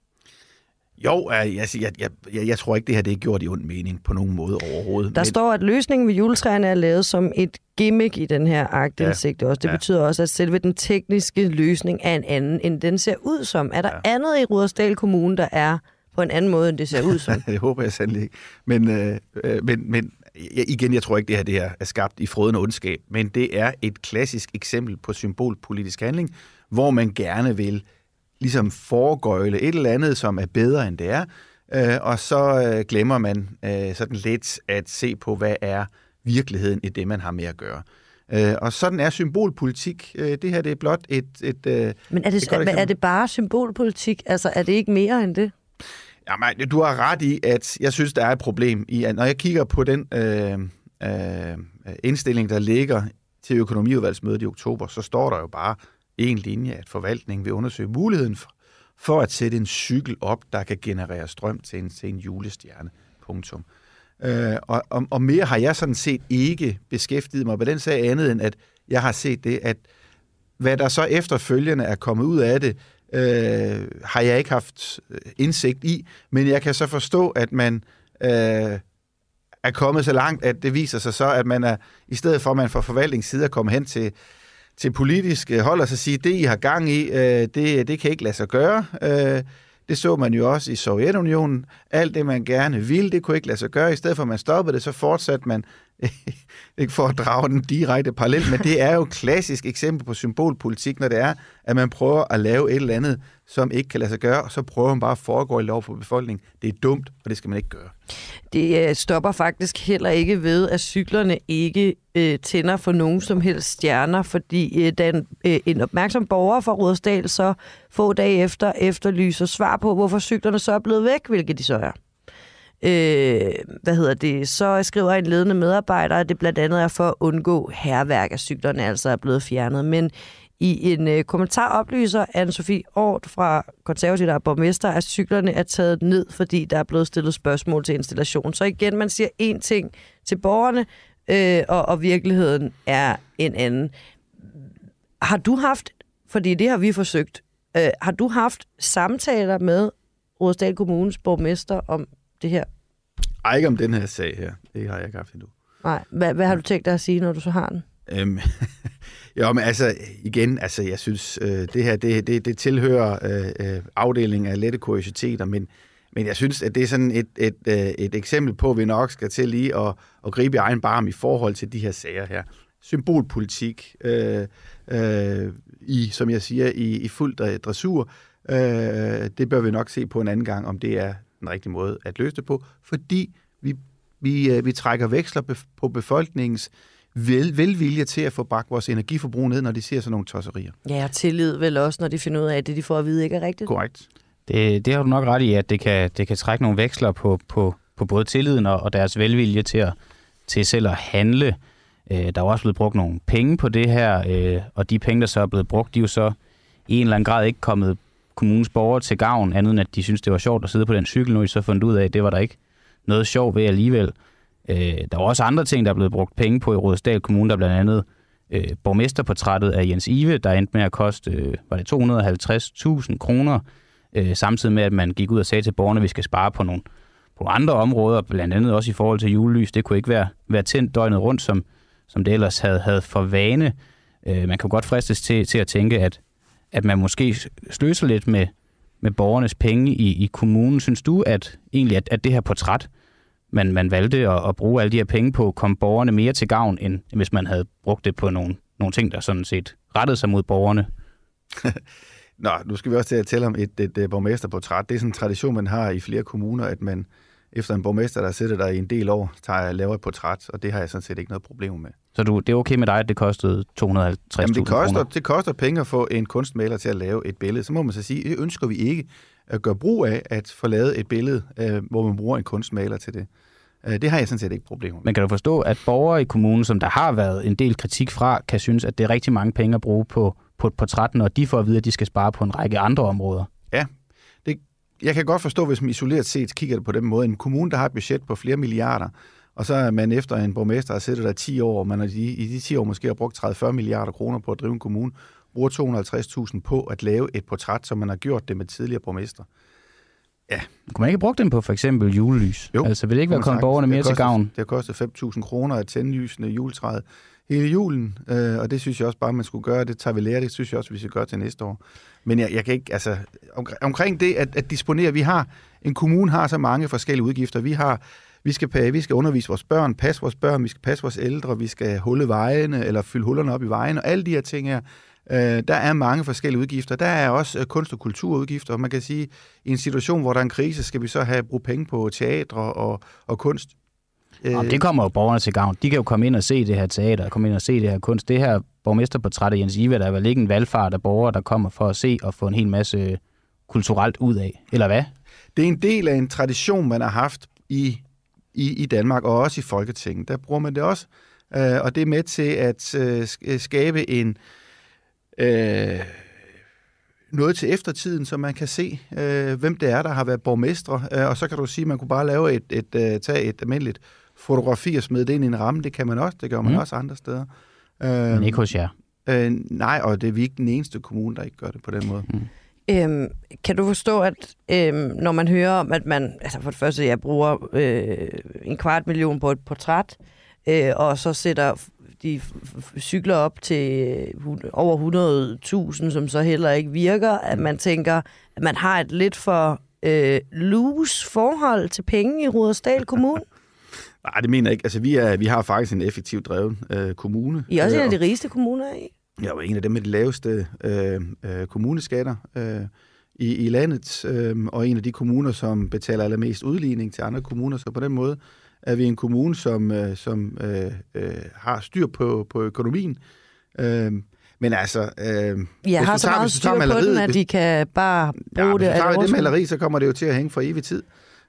Jo, jeg, jeg, jeg, jeg, jeg tror ikke, det her det er gjort i ond mening på nogen måde overhovedet. Der står, at løsningen ved juletræerne er lavet som et gimmick i den her agtindsigt også. Det Ja. betyder også, at selve den tekniske løsning er en anden, end den ser ud som. Er der ja. andet i Rudersdal Kommune, der er på en anden måde, end det ser ud som? det håber jeg sandelig ikke. Men, øh, øh, men, men jeg, igen, jeg tror ikke, det her, det her er skabt i froden og ondskab, men det er et klassisk eksempel på symbolpolitisk handling, hvor man gerne vil ligesom foregøjle et eller andet, som er bedre, end det er, øh, og så øh, glemmer man øh, sådan lidt at se på, hvad er virkeligheden i det, man har med at gøre. Øh, og sådan er symbolpolitik. Øh, det her det er blot et... et øh, Men er det, et er, er det bare symbolpolitik? Altså, er det ikke mere end det? Jamen, du har ret i, at jeg synes, der er et problem i, at når jeg kigger på den øh, øh, indstilling, der ligger til økonomiudvalgsmødet i oktober, så står der jo bare en linje, at forvaltningen vil undersøge muligheden for, for at sætte en cykel op, der kan generere strøm til en, til en julestjerne. Punktum. Øh, og, og, og mere har jeg sådan set ikke beskæftiget mig med den sag andet, end at jeg har set det, at hvad der så efterfølgende er kommet ud af det, øh, har jeg ikke haft øh, indsigt i, men jeg kan så forstå, at man øh, er kommet så langt, at det viser sig så, at man er, i stedet for at man fra forvaltningssiden er kommet hen til, til politisk øh, hold og så sige, det I har gang i, øh, det, det kan ikke lade sig gøre. Øh, det så man jo også i Sovjetunionen. Alt det, man gerne ville, det kunne ikke lade sig gøre. I stedet for, at man stoppede det, så fortsatte man, ikke for at drage den direkte parallel, men det er jo et klassisk eksempel på symbolpolitik, når det er, at man prøver at lave et eller andet, som ikke kan lade sig gøre, og så prøver man bare at foregå i lov for befolkningen. Det er dumt, og det skal man ikke gøre. Det øh, stopper faktisk heller ikke ved, at cyklerne ikke øh, tænder for nogen som helst stjerner, fordi øh, den, øh, en opmærksom borger fra Rådsdal så få dage efter efterlyser svar på, hvorfor cyklerne så er blevet væk, hvilket de så er. Øh, hvad hedder det? Så skriver en ledende medarbejder, at det blandt andet er for at undgå herværk, at cyklerne altså er blevet fjernet. Men i en øh, kommentar oplyser Anne-Sophie Ort fra konservativt der er borgmester, at cyklerne er taget ned, fordi der er blevet stillet spørgsmål til installation. Så igen, man siger én ting til borgerne, øh, og, og virkeligheden er en anden. Har du haft, fordi det har vi forsøgt, øh, har du haft samtaler med Rudersdal Kommunes borgmester om det her? Ej, ikke om den her sag her. Det har jeg ikke haft endnu. Nej, hvad, hvad har du tænkt dig at sige, når du så har den? Øhm, jo, men altså, igen, altså, jeg synes, øh, det her, det, det, det tilhører øh, øh, afdelingen af lette kuriositeter, men, men jeg synes, at det er sådan et, et, øh, et eksempel på, at vi nok skal til lige at, at gribe i egen barm i forhold til de her sager her. Symbolpolitik, øh, øh, i, som jeg siger, i, i fuld dre- dressur, øh, det bør vi nok se på en anden gang, om det er den rigtige måde at løse det på, fordi vi, vi, øh, vi trækker veksler på befolkningens vel, velvilje til at få bragt vores energiforbrug ned, når de ser sådan nogle tosserier. Ja, og tillid vel også, når de finder ud af, at det, de får at vide, ikke er rigtigt. Korrekt. Det, det har du nok ret i, at det kan, det kan trække nogle veksler på, på, på både tilliden og, og deres velvilje til, at, til selv at handle. Øh, der er også blevet brugt nogle penge på det her, øh, og de penge, der så er blevet brugt, de er jo så i en eller anden grad ikke kommet kommunens borgere til gavn, andet end at de synes, det var sjovt at sidde på den cykel, nu I så fundet ud af, at det var der ikke noget sjov ved alligevel. Øh, der var også andre ting, der er blevet brugt penge på i Rådesdal Kommune, der blandt andet øh, borgmesterportrættet af Jens Ive, der endte med at koste, øh, var det 250.000 kroner, øh, samtidig med, at man gik ud og sagde til borgerne, at vi skal spare på nogle, på andre områder, blandt andet også i forhold til julelys. Det kunne ikke være, være tændt døgnet rundt, som, som det ellers havde, havde for vane. Øh, man kan godt fristes til, til at tænke, at, at man måske sløser lidt med, med borgernes penge i, i kommunen. Synes du, at egentlig at, at det her portræt, man, man valgte at, at bruge alle de her penge på, kom borgerne mere til gavn, end, hvis man havde brugt det på nogle, nogle ting, der sådan set rettede sig mod borgerne? Nå, nu skal vi også til at tale om et, et, et borgmesterportræt. Det er sådan en tradition, man har i flere kommuner, at man efter en borgmester, der sidder der i en del år, tager og laver et portræt, og det har jeg sådan set ikke noget problem med. Så du, det er okay med dig, at det kostede 250.000 Jamen, det koster, kroner? det koster penge at få en kunstmaler til at lave et billede. Så må man så sige, det ønsker vi ikke at gøre brug af at få lavet et billede, øh, hvor man bruger en kunstmaler til det. Øh, det har jeg sådan set ikke problemer med. Men kan du forstå, at borgere i kommunen, som der har været en del kritik fra, kan synes, at det er rigtig mange penge at bruge på, på et portræt, når de får at vide, at de skal spare på en række andre områder? Ja, jeg kan godt forstå, hvis man isoleret set kigger det på den måde. En kommune, der har et budget på flere milliarder, og så er man efter en borgmester, der sidder der 10 år, og man har i, i de 10 år måske har brugt 30-40 milliarder kroner på at drive en kommune, bruger 250.000 på at lave et portræt, som man har gjort det med tidligere borgmester. Kunne man ikke bruge dem på for eksempel julelys? Jo, altså vil det ikke være kommet borgerne mere har til kostet- gavn? Det har kostet 5.000 kroner at tænde lysene i juletræet hele julen, øh, og det synes jeg også bare, man skulle gøre. Det tager vi lære, det synes jeg også, vi skal gøre til næste år. Men jeg, jeg kan ikke, altså, omkring, omkring det at, at disponere, vi har, en kommune har så mange forskellige udgifter. Vi har, vi skal, vi skal undervise vores børn, passe vores børn, vi skal passe vores ældre, vi skal hulle vejene, eller fylde hullerne op i vejen, og alle de her ting her. Øh, der er mange forskellige udgifter. Der er også øh, kunst- og kulturudgifter, og man kan sige, i en situation, hvor der er en krise, skal vi så have brugt penge på teatre og, og kunst. Øh, Jamen, det kommer jo borgerne til gavn. De kan jo komme ind og se det her teater, og komme ind og se det her kunst. Det her borgmesterportræt af Jens Ive, der er vel ikke en valgfart af borgere, der kommer for at se og få en hel masse kulturelt ud af. Eller hvad? Det er en del af en tradition, man har haft i, i, i Danmark, og også i Folketinget. Der bruger man det også, øh, og det er med til at øh, sk- skabe en øh, noget til eftertiden, så man kan se, øh, hvem det er, der har været borgmestre. Øh, og så kan du sige, at man kunne bare lave et, et, et, tage et almindeligt fotografi og smide det ind i en ramme. Det kan man også. Det gør man Mm. mm. også andre steder. Øh, Men ikke hos jer. øh, nej, og det er vi ikke den eneste kommune, der ikke gør det på den måde. Øhm, kan du forstå, at øhm, når man hører om, at man, altså for det første, jeg bruger øh, en kvart million på et portræt, øh, og så sætter de cykler op til øh, over 100.000, som så heller ikke virker, at man tænker, at man har et lidt for øh, loose forhold til penge i Rudersdal Kommune. Nej, det mener jeg ikke. Altså, vi, er, vi har faktisk en effektivt drevet øh, kommune. I er også en Øh, af de rigeste kommuner i. Jeg jo en af dem med de laveste øh, øh, kommuneskatter øh, i, i landet, øh, og en af de kommuner, som betaler allermest udligning til andre kommuner. Så på den måde er vi en kommune, som, øh, som øh, øh, har styr på, på økonomien. Øh, men altså... Øh, Jeg hvis har så meget hvis styr på den, at de kan bare Ja, bruge hvis det. du tager det maleri, så kommer det jo til at hænge for evig tid.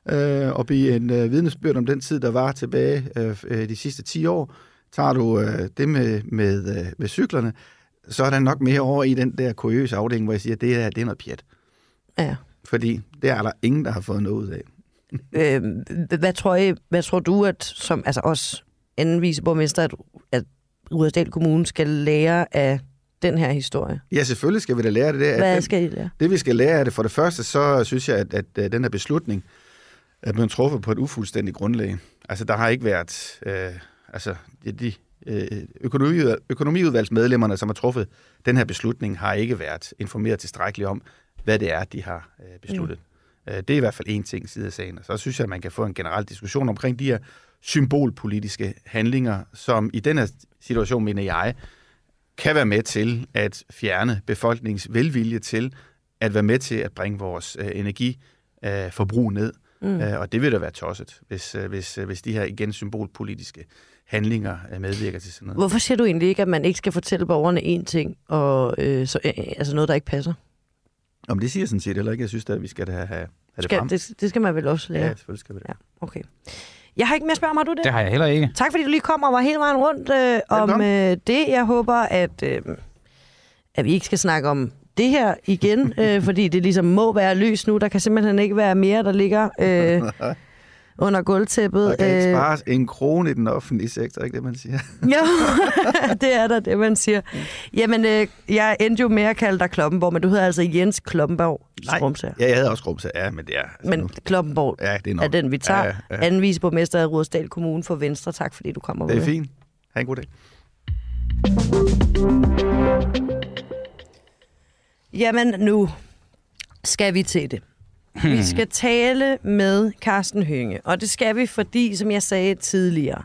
Øh, og blive en øh, vidnesbyrd om den tid, der var tilbage øh, øh, de sidste 10 år. Tager du øh, det med, med, øh, med cyklerne, så er der nok mere over i den der kuriøse afdeling, hvor jeg siger, at det er, det er noget pjat. Ja. Fordi det er der ingen, der har fået noget ud af. Øh, hvad, tror I, hvad tror du, at som altså os anden viceborgmester, at, at Rudersdal Kommune skal lære af den her historie? Ja, selvfølgelig skal vi da lære det der. Hvad den, skal I lære? Det vi skal lære af det, for det første, så synes jeg, at, at, at den her beslutning er blevet truffet på et ufuldstændigt grundlag. Altså, der har ikke været... Øh, altså, de, øh, økonomiudvalg, økonomiudvalgsmedlemmerne, som har truffet den her beslutning, har ikke været informeret tilstrækkeligt om, hvad det er, de har øh, besluttet. Mm. Det er i hvert fald en ting side af sagen. Og så synes jeg, at man kan få en generel diskussion omkring de her symbolpolitiske handlinger, som i den her situation, mener jeg, kan være med til at fjerne befolkningens velvilje til at være med til at bringe vores øh, energiforbrug ned. Mm. Øh, og det vil da være tosset, hvis, øh, hvis, øh, hvis de her igen symbolpolitiske handlinger øh, medvirker til sådan noget. Hvorfor siger du egentlig ikke, at man ikke skal fortælle borgerne én ting, og øh, så, øh, altså noget, der ikke passer? Om det siger jeg sådan set heller ikke. Jeg synes at vi skal da have, have det Skal, frem. det, det skal man vel også lære? Ja, selvfølgelig skal vi det. Ja, okay. Jeg har ikke mere mig, har du det? Det har jeg heller ikke. Tak fordi du lige kom og var hele vejen rundt øh, om øh, det. Jeg håber, at, øh, at vi ikke skal snakke om det her igen, øh, fordi det ligesom må være lys nu. Der kan simpelthen ikke være mere, der ligger øh, under gulvtæppet. Der kan ikke Øh, spares en krone i den offentlige sektor, ikke det, man siger? Jo, det er der, det man siger. Jamen, øh, jeg endte jo med at kalde dig Kloppenborg, men du hedder altså Jens Kloppenborg Strumsager. Ja, jeg havde også Grumse. Ja, men det er... Altså Men nu. Kloppenborg Ja, det er nok. er den, vi tager. Ja, ja. Anden viceborgmester af Rudersdal Kommune for Venstre. Tak fordi du kommer Det er med. fint. Ha' en god dag. Jamen, nu skal vi til det. Vi skal tale med Carsten Hønge, og det skal vi, fordi, som jeg sagde tidligere,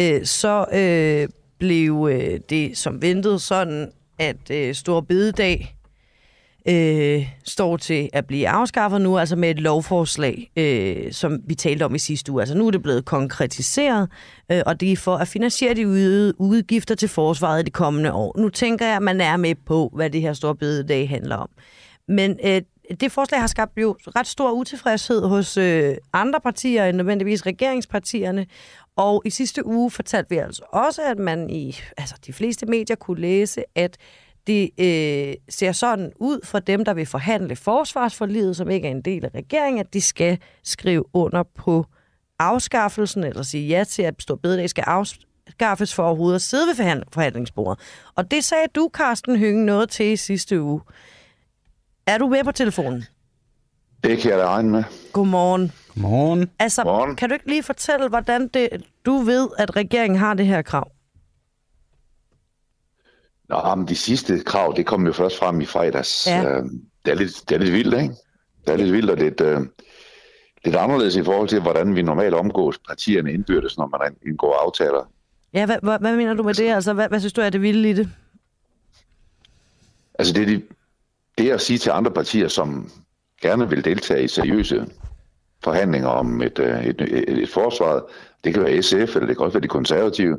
øh, så øh, blev øh, det som ventet sådan, at øh, Stor Bededag øh, står til at blive afskaffet nu, altså med et lovforslag, øh, som vi talte om i sidste uge. Altså nu er det blevet konkretiseret, øh, og det er for at finansiere de ude- udgifter til forsvaret i de kommende år. Nu tænker jeg, at man er med på, hvad det her store bededag handler om. Men øh, det forslag har skabt jo ret stor utilfredshed hos øh, andre partier end nødvendigvis regeringspartierne. Og i sidste uge fortalte vi altså også, at man i altså de fleste medier kunne læse, at det øh, ser sådan ud for dem, der vil forhandle forsvarsforliget, som ikke er en del af regeringen, at de skal skrive under på afskaffelsen, eller sige ja til, at Stor Bededag skal afskaffes for overhovedet at sidde ved forhand- forhandlingsbordet. Og det sagde du, Carsten Hønge, noget til i sidste uge. Er du med på telefonen? Det kan jeg da regne med. Godmorgen. Godmorgen. Altså, Godmorgen. kan du ikke lige fortælle, hvordan det, du ved, at regeringen har det her krav? Nå, men de sidste krav, det kom jo først frem i fredags. Ja. Øh, det, er lidt, det er lidt vildt, ikke? Det er lidt vildt og lidt, øh, lidt anderledes i forhold til, hvordan vi normalt omgås partierne indbyrdes, når man indgår aftaler. Ja, hvad, hvad, hvad mener du med det? Altså, hvad, hvad synes du er det vilde i det? Altså det, de, det at sige til andre partier, som gerne vil deltage i seriøse forhandlinger om et, øh, et, et, et forsvar, det kan være SF, eller det kan også være de konservative,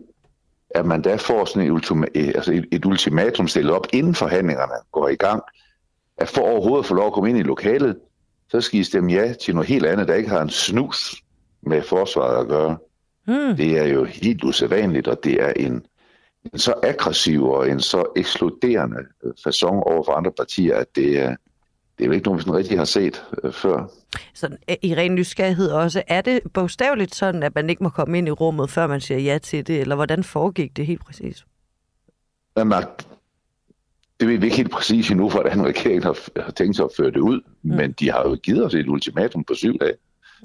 at man da får sådan et, ultima, eh, altså et, et ultimatum stillet op, inden forhandlingerne går i gang, at for overhovedet at få lov at komme ind i lokalet, så skal I stemme ja til noget helt andet, der ikke har en snus med forsvaret at gøre. Hmm. Det er jo helt usædvanligt, og det er en, en så aggressiv og en så ekskluderende façon over for andre partier, at det er, det er jo ikke noget, vi sådan rigtig har set øh, før. Sådan, øh, I ren nysgerrighed også. Er det bogstaveligt sådan, at man ikke må komme ind i rummet, før man siger ja til det? Eller hvordan foregik det helt præcis? Jamen, det ved vi ikke helt præcis endnu, hvordan regeringen har, har tænkt sig at føre det ud, mm. men de har jo givet os et ultimatum på syv dage.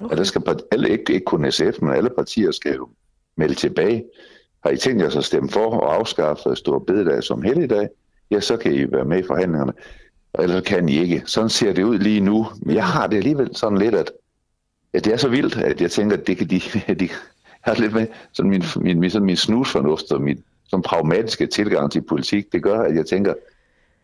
Okay. Og der skal alle, ikke, ikke kun SF, men alle partier skal jo melde tilbage. Har I tænkt jer at stemme for at afskaffe Stor Bededag som helligdag, ja, så kan I være med i forhandlingerne. Eller kan I ikke. Sådan ser det ud lige nu. Men jeg har det alligevel sådan lidt, at, at det er så vildt, at jeg tænker, at det kan de... de jeg har lidt med sådan min, min, min, sådan min snusfornuft og min sådan pragmatiske tilgang til politik, det gør, at jeg tænker,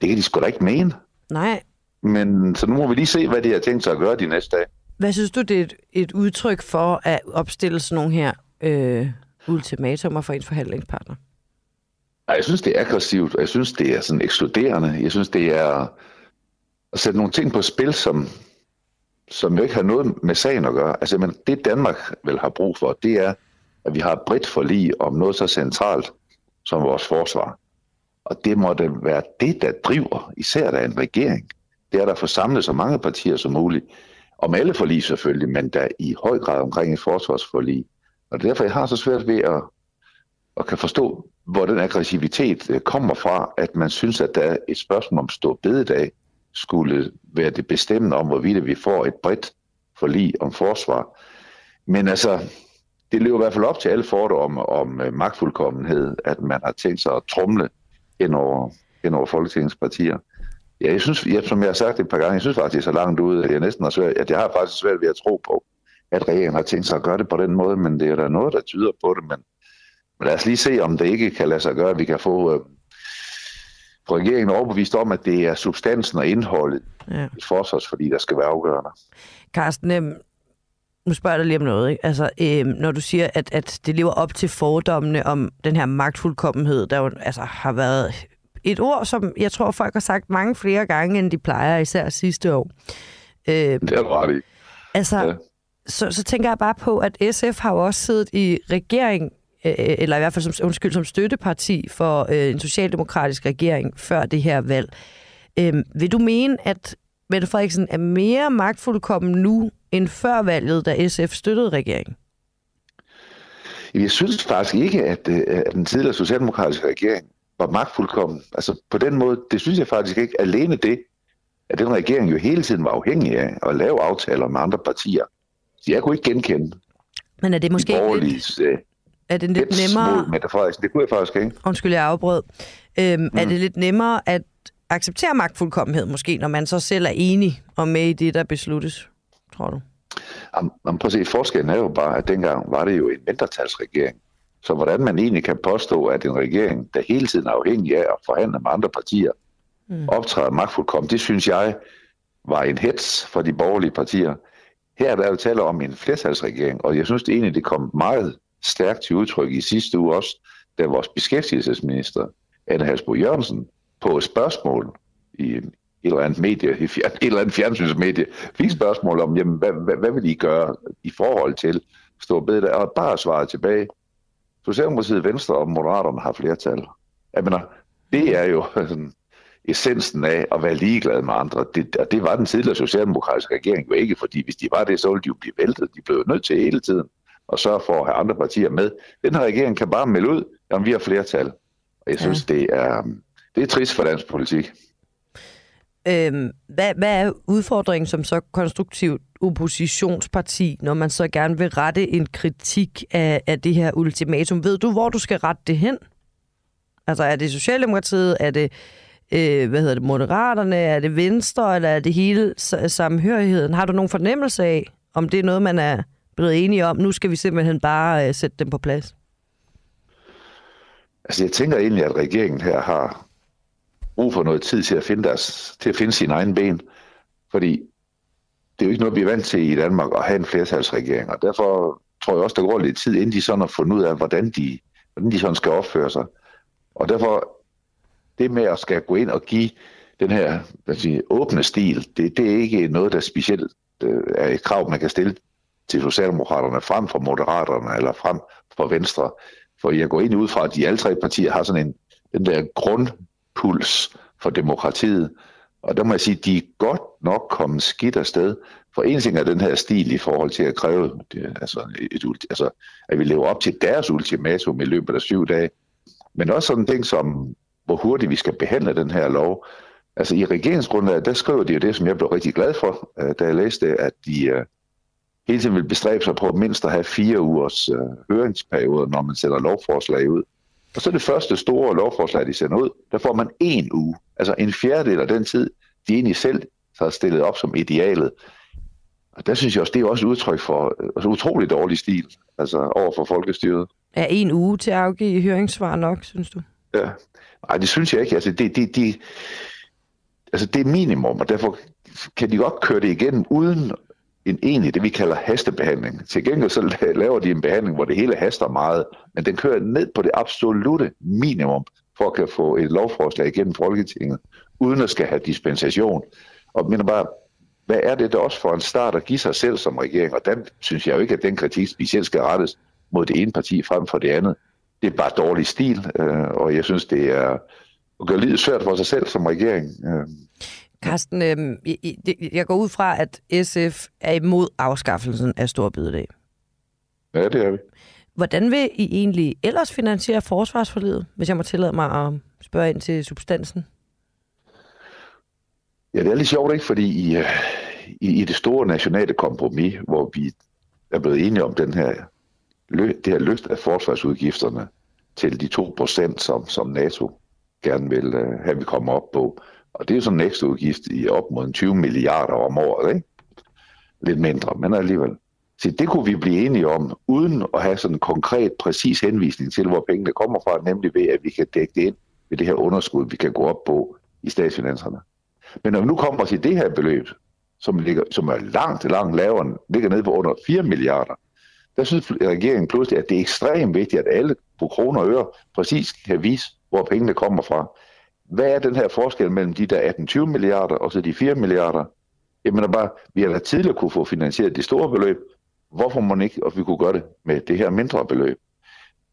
det kan de sgu da ikke mene. Nej. Men så nu må vi lige se, hvad de har tænkt sig at gøre de næste dage. Hvad synes du, det er et, et udtryk for at opstille sådan nogle her øh, ultimatumer for ens forhandlingspartner? Jeg synes, det er aggressivt, og jeg synes, det er sådan ekskluderende. Jeg synes, det er at sætte nogle ting på spil, som, som jo ikke har noget med sagen at gøre. Altså, men det Danmark vel har brug for, det er, at vi har et bredt forlig om noget så centralt som vores forsvar. Og det må det være det, der driver, især der en regering. Det er der at få samlet så mange partier som muligt. Om alle forlig selvfølgelig, men der i høj grad omkring et forsvarsforlig. Og derfor jeg har så svært ved at, at kan forstå, hvor den aggressivitet øh, kommer fra, at man synes, at der er et spørgsmål om stå bededag, skulle være det bestemmende om, hvorvidt vi får et bredt forlig om forsvar. Men altså, det løber i hvert fald op til alle fordomme om om øh, magtfuldkommenhed, at man har tænkt sig at trumle ind over, ind over Folketingets partier. Ja, jeg synes, jeg, som jeg har sagt et par gange, jeg synes faktisk, det er så langt ude, at jeg næsten har svært, at jeg har faktisk svært ved at tro på, at regeringen har tænkt sig at gøre det på den måde, men det er der noget, der tyder på det, men, men lad os lige se, om det ikke kan lade sig gøre, at vi kan få, øh, regeringen overbevist om, at det er substansen og indholdet Ja. i forsvars, fordi der skal være afgørende. Carsten, øhm, nu spørger jeg dig lige om noget. Ikke? Altså, øhm, når du siger, at, at det lever op til fordommene om den her magtfuldkommenhed, der jo altså, har været et ord, som jeg tror, folk har sagt mange flere gange, end de plejer, især sidste år. Øh, Det er ret i. altså, Ja. så, så tænker jeg bare på, at SF har jo også siddet i regering, eller i hvert fald som, undskyld, som støtteparti for øh, en socialdemokratisk regering før det her valg. Øh, vil du mene, at Mette Frederiksen er mere magtfuldkommen nu end før valget, da SF støttede regeringen? Jeg synes faktisk ikke, at, øh, at den tidligere socialdemokratiske regering var magtfuldkommen. Altså på den måde, det synes jeg faktisk ikke. Alene det, at den regering jo hele tiden var afhængig af at lave aftaler med andre partier. Så jeg kunne ikke genkende Men er det måske de ikke lidt, borgerlige. Øh, Er det lidt hets nemmere... mod Mette Frederiksen. Det kunne jeg faktisk ikke. Undskyld, jeg afbrød. Øhm, mm. Er det lidt nemmere at acceptere magtfuldkommenhed, måske, når man så selv er enig og med i det, der besluttes, tror du? Jamen, jamen, prøv at se, forskellen er jo bare, at dengang var det jo en mindretalsregering. Så hvordan man egentlig kan påstå, at en regering, der hele tiden er afhængig af at forhandle med andre partier, mm. optræder magtfuldkommen, det synes jeg var en hets for de borgerlige partier. Her er der jo tale om en flertalsregering, og jeg synes det egentlig, det kom meget stærkt til udtryk i sidste uge også, da vores beskæftigelsesminister, Anne Halsbo Jørgensen, på et spørgsmål i et eller andet medie, i et eller andet fjernsynsmedie, fik spørgsmål om, jamen, hvad, hvad, hvad vil I gøre i forhold til stå bedre, og bare svaret tilbage, Socialdemokratiet, Venstre og Moderaterne har flertal. Jeg mener, det er jo sådan, essensen af at være ligeglad med andre. Det, og det var den tidligere socialdemokratiske regering jo ikke, fordi hvis de var det, så ville de jo blive væltet. De blev nødt til hele tiden at sørge for at have andre partier med. Den her regering kan bare melde ud, at vi har flertal. Og jeg synes, ja. det, er, det er trist for dansk politik. Øhm, hvad, hvad er udfordringen som så konstruktivt oppositionsparti, når man så gerne vil rette en kritik af, af det her ultimatum? Ved du, hvor du skal rette det hen? Altså, er det Socialdemokratiet? Er det, øh, hvad hedder det, Moderaterne? Er det Venstre? Eller er det hele samhørigheden? Har du nogen fornemmelse af, om det er noget, man er blevet enige om? Nu skal vi simpelthen bare øh, sætte dem på plads. Altså, jeg tænker egentlig, at regeringen her har brug for noget tid til at finde, deres, til at finde sine egne ben. Fordi det er jo ikke noget, vi er vant til i Danmark at have en flertalsregering. Og derfor tror jeg også, der går lidt tid, inden de sådan har fundet ud af, hvordan de, hvordan de sådan skal opføre sig. Og derfor, det med at skal gå ind og give den her hvad sige, åbne stil, det, det er ikke noget, der specielt øh, er et krav, man kan stille til Socialdemokraterne frem for Moderaterne eller frem for Venstre. For jeg går ind ud fra, at de alle tre partier har sådan en, den der grundpuls for demokratiet. Og der må jeg sige, at de er godt nok kommet skidt afsted. For en ting er den her stil i forhold til at kræve, det, altså, et, altså, at vi lever op til deres ultimatum i løbet af syv dage. Men også sådan en ting som, hvor hurtigt vi skal behandle den her lov. Altså i regeringsgrundlaget, der skriver de jo det, som jeg blev rigtig glad for, øh, da jeg læste at de øh, hele tiden vil bestræbe sig på mindst at have fire ugers uh, høringsperioder, når man sætter lovforslag ud. Og så det første store lovforslag, de sender ud, der får man en uge, altså en fjerdedel af den tid, de egentlig selv har stillet op som idealet. Og der synes jeg også, det er også et udtryk for altså, utrolig dårlig stil, altså over for folkestyret. Er en uge til at afgive høringssvar nok, synes du? Ja. Nej, det synes jeg ikke. Altså, det, det, det, altså, det er minimum, og derfor kan de godt køre det igennem uden en egentlig, det vi kalder hastebehandling. Til gengæld så laver de en behandling, hvor det hele haster meget, men den kører ned på det absolute minimum, for at kan få et lovforslag igennem Folketinget, uden at skal have dispensation. Og mener bare, hvad er det der også for en start at give sig selv som regering? Og den synes jeg jo ikke, at den kritik specielt skal rettes mod det ene parti frem for det andet. Det er bare dårlig stil, øh, og jeg synes, det er at gøre livet svært for sig selv som regering. Øh. Carsten, øh, jeg går ud fra, at SF er imod afskaffelsen af Storbededag. Ja, det er vi. Hvordan vil I egentlig ellers finansiere forsvarsforledet, hvis jeg må tillade mig at spørge ind til substansen? Ja, det er lidt sjovt, ikke? Fordi i, i, i det store nationale kompromis, hvor vi er blevet enige om den her, det her løft af forsvarsudgifterne til de 2%, som, som NATO gerne vil uh, have, vi kommer op på. Og det er sådan en ekstra udgift i op mod 20 milliarder om året, ikke? Lidt mindre, men alligevel. Så det kunne vi blive enige om, uden at have sådan en konkret, præcis henvisning til, hvor pengene kommer fra, nemlig ved, at vi kan dække det ind ved det her underskud, vi kan gå op på i statsfinanserne. Men når vi nu kommer til det her beløb, som, ligger, som er langt, langt lavere, ligger nede på under 4 milliarder, der synes regeringen pludselig, at det er ekstremt vigtigt, at alle på kroner og øre præcis kan vise, hvor pengene kommer fra. Hvad er den her forskel mellem de der 18-20 milliarder og så de 4 milliarder? Jeg mener bare, vi har da tidligere kunne få finansieret de store beløb. Hvorfor må man ikke, og vi kunne gøre det med det her mindre beløb?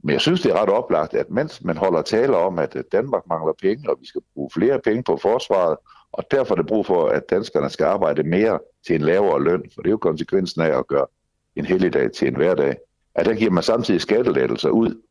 Men jeg synes, det er ret oplagt, at mens man holder tale om, at Danmark mangler penge, og vi skal bruge flere penge på forsvaret, og derfor er det brug for, at danskerne skal arbejde mere til en lavere løn, for det er jo konsekvensen af at gøre en helligdag til en hverdag, at der giver man samtidig skattelettelser ud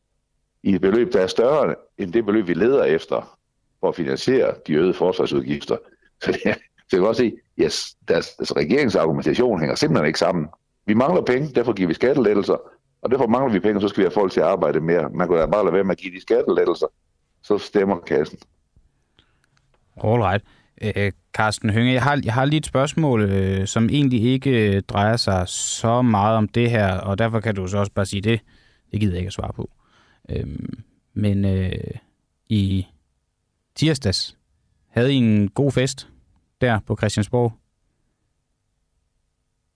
i et beløb, der er større end det beløb, vi leder efter for at finansiere de øgede forsvarsudgifter. Så det, så jeg kan også sige, yes, deres, deres regeringsargumentation hænger simpelthen ikke sammen. Vi mangler penge, derfor giver vi skattelettelser, Og derfor mangler vi penge, så skal vi have folk til at arbejde mere. Man kan da bare lade være med at give de skattelettelser, så stemmer kassen. All right. Øh, øh Carsten Hønge, jeg har, jeg har lige et spørgsmål, øh, som egentlig ikke øh, drejer sig så meget om det her, og derfor kan du så også bare sige det. Det gider jeg ikke at svare på. Øh, men øh, i tirsdags havde I en god fest der på Christiansborg.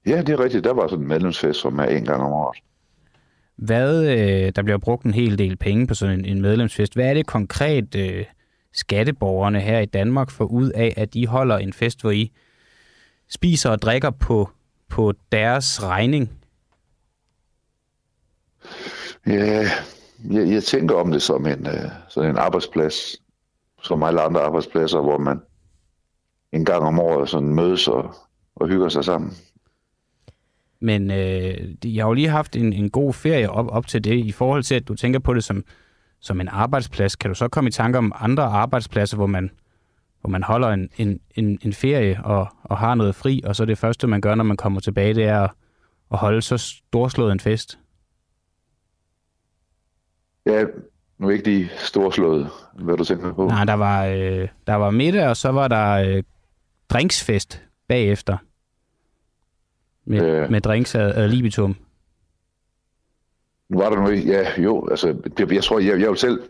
Ja, det er rigtigt. Der var sådan en medlemsfest, som er en gang om året. Hvad, øh, der bliver brugt en hel del penge på sådan en, en medlemsfest. Hvad er det konkret, øh, skatteborgerne her i Danmark får ud af, at de holder en fest, hvor I spiser og drikker på, på deres regning? Ja, jeg, jeg tænker om det som en, øh, sådan en arbejdsplads, som alle andre arbejdspladser, hvor man en gang om året sådan mødes og, og hygger sig sammen. Men øh, jeg har jo lige haft en, en god ferie op, op til det, i forhold til, at du tænker på det som, som en arbejdsplads. Kan du så komme i tanke om andre arbejdspladser, hvor man, hvor man holder en, en, en, en ferie og, og har noget fri, og så det første, man gør, når man kommer tilbage, det er at, at holde så storslået en fest? Ja, nu er ikke de storslået, hvad du tænker på. Nej, der var, øh, der var middag, og så var der øh, drinksfest bagefter. Med, Øh. med drinks ad, ad libitum. Nu var der nu ikke, ja, jo, altså, det, jeg tror, jeg, jeg vil selv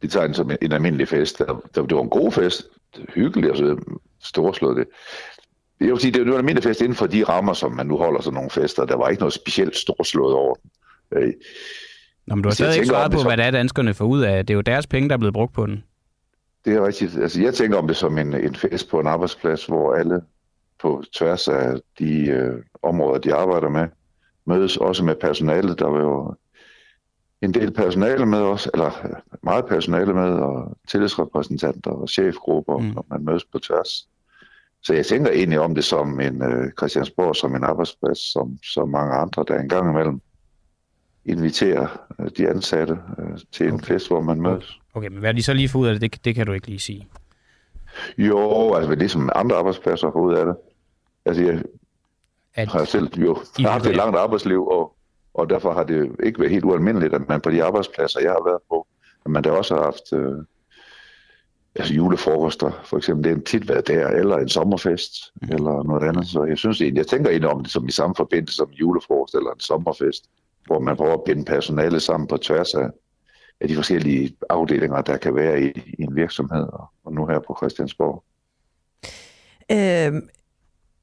betegne som en, en almindelig fest. Det, det, det var en god fest, det var hyggeligt, og så storslået det. Jeg vil sige, det var en almindelig fest inden for de rammer, som man nu holder sådan nogle fester. Der var ikke noget specielt storslået over den. Øh, Nå, men du har stadig ikke svaret på, så- hvad det er, danskerne får ud af. Det er jo deres penge, der er blevet brugt på den. Det er rigtigt. Altså, jeg tænker om det som en, en fest på en arbejdsplads, hvor alle på tværs af de øh, områder, de arbejder med, mødes også med personalet. Der var jo en del personale med os, eller øh, meget personale med, og tillidsrepræsentanter og chefgrupper, Mm. mm. når man mødes på tværs. Så jeg tænker egentlig om det som en øh, Christiansborg, som en arbejdsplads, som så mange andre, der engang imellem inviterer øh, de ansatte øh, til en fest, hvor man mødes. Okay, men hvad de så lige får ud af det, det, det kan du ikke lige sige. Jo, altså ligesom andre arbejdspladser får ud af det. Altså jeg At, har selv jo I haft et langt arbejdsliv, og, og derfor har det ikke været helt ualmindeligt, at man på de arbejdspladser, jeg har været på, at man der også har haft øh, altså julefrokoster, for eksempel, det har tit været der, eller en sommerfest, mm. eller noget andet. Så jeg synes egentlig, jeg tænker egentlig om det som i samme forbindelse som julefrokost eller en sommerfest, hvor man prøver at binde personale sammen på tværs af, af de forskellige afdelinger, der kan være i, i en virksomhed, og, og nu her på Christiansborg. Øhm,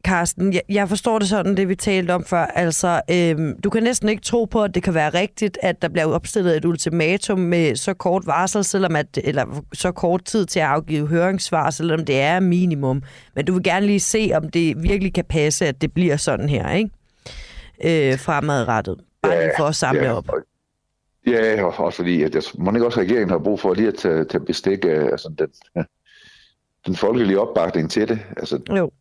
Carsten, jeg, jeg forstår det sådan, det vi talte om før. Altså, øhm, du kan næsten ikke tro på, at det kan være rigtigt, at der bliver opstillet et ultimatum med så kort varsel, selvom at, eller så kort tid til at afgive høringssvar, selvom det er minimum. Men du vil gerne lige se, om det virkelig kan passe, at det bliver sådan her, ikke? Øh, fremadrettet. Bare lige for at samle ja, op. Ja, og også fordi, at jeg, må ikke også regeringen har brug for lige at tage, tage bestik af altså den, den folkelige opbakning til det. Altså, Jo.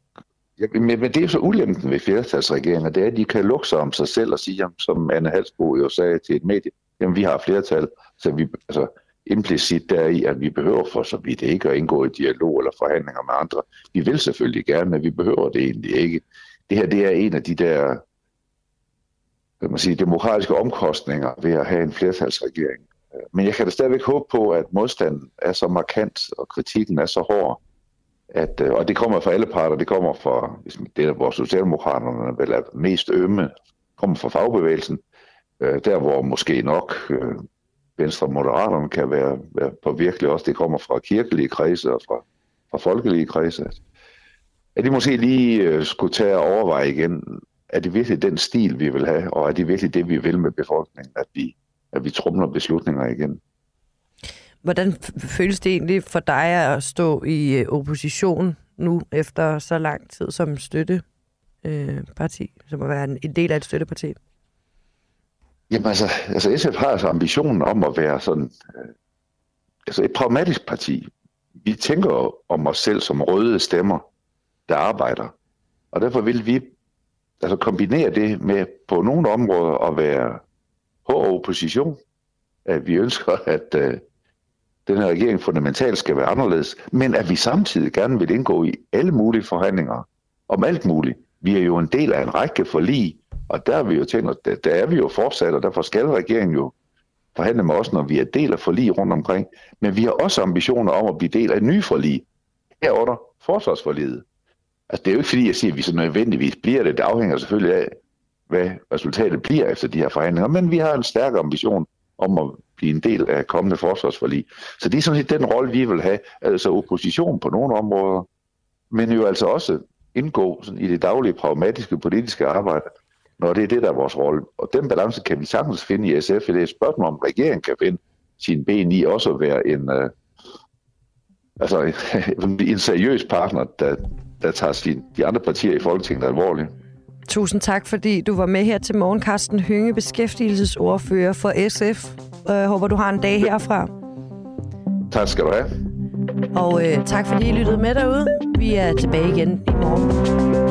ja, men, men det er så ulempen ved flertalsregeringer, det er, at de kan lukke sig om sig selv og sige, jamen, som Anne Halsbo jo sagde til et medie, jamen vi har flertal, så vi, altså implicit der i, at vi behøver for så vidt ikke at indgå i dialog eller forhandlinger med andre. Vi vil selvfølgelig gerne, men vi behøver det egentlig ikke. Det her, det er en af de der man sige, demokratiske omkostninger ved at have en flertalsregering. Men jeg kan da stadigvæk håbe på, at modstanden er så markant, og kritikken er så hård, at, øh, og det kommer fra alle parter, det kommer fra, hvis det er hvor Socialdemokraterne vel er mest ømme, kommer fra fagbevægelsen, øh, der hvor måske nok øh, Venstre og Moderaterne kan være, være på virkelig også, det kommer fra kirkelige kredse og fra, fra folkelige kredse, at de måske lige skulle tage og overveje igen, er det virkelig den stil, vi vil have, og er det virkelig det, vi vil med befolkningen, at vi, at vi trumler beslutninger igen? Hvordan føles det egentlig for dig at stå i øh, opposition nu efter så lang tid som støtteparti, øh, som at være en, en del af et støtteparti? Jamen altså, altså SF har altså ambitionen om at være sådan, øh, altså et pragmatisk parti. Vi tænker om os selv som røde stemmer, der arbejder. Og derfor vil vi altså kombinere det med på nogle områder at være hård opposition. At vi ønsker, at øh, den her regering fundamentalt skal være anderledes, men at vi samtidig gerne vil indgå i alle mulige forhandlinger om alt muligt. Vi er jo en del af en række forlig Og der er vi jo tænkt, der, der er vi jo fortsat, og derfor skal regeringen jo forhandle med os, når vi er del af forlig rundt omkring. Men vi har også ambitioner om at blive del af nye forlig, herunder forsvarsforliget. Altså, det er jo ikke fordi, jeg siger, at vi så nødvendigvis bliver det. Det afhænger selvfølgelig af, hvad resultatet bliver efter de her forhandlinger. Men vi har en stærk ambition om at blive en del af kommende forsvarsforlig. Så det er sådan set den rolle, vi vil have. Altså opposition på nogle områder, men jo altså også indgå sådan i det daglige pragmatiske politiske arbejde, når det er det, der er vores rolle. Og den balance kan vi sagtens finde i SF, for det er et spørgsmål, om regeringen kan finde sin ben i også at være en, øh, altså, en seriøs partner, der, der tager sin, de andre partier i Folketinget alvorligt. Tusind tak, fordi du var med her til morgen, Carsten Hynge, beskæftigelsesordfører for SF. Jeg håber, du har en dag herfra. Tak skal du have. Og øh, tak, fordi I lyttede med derude. Vi er tilbage igen i morgen.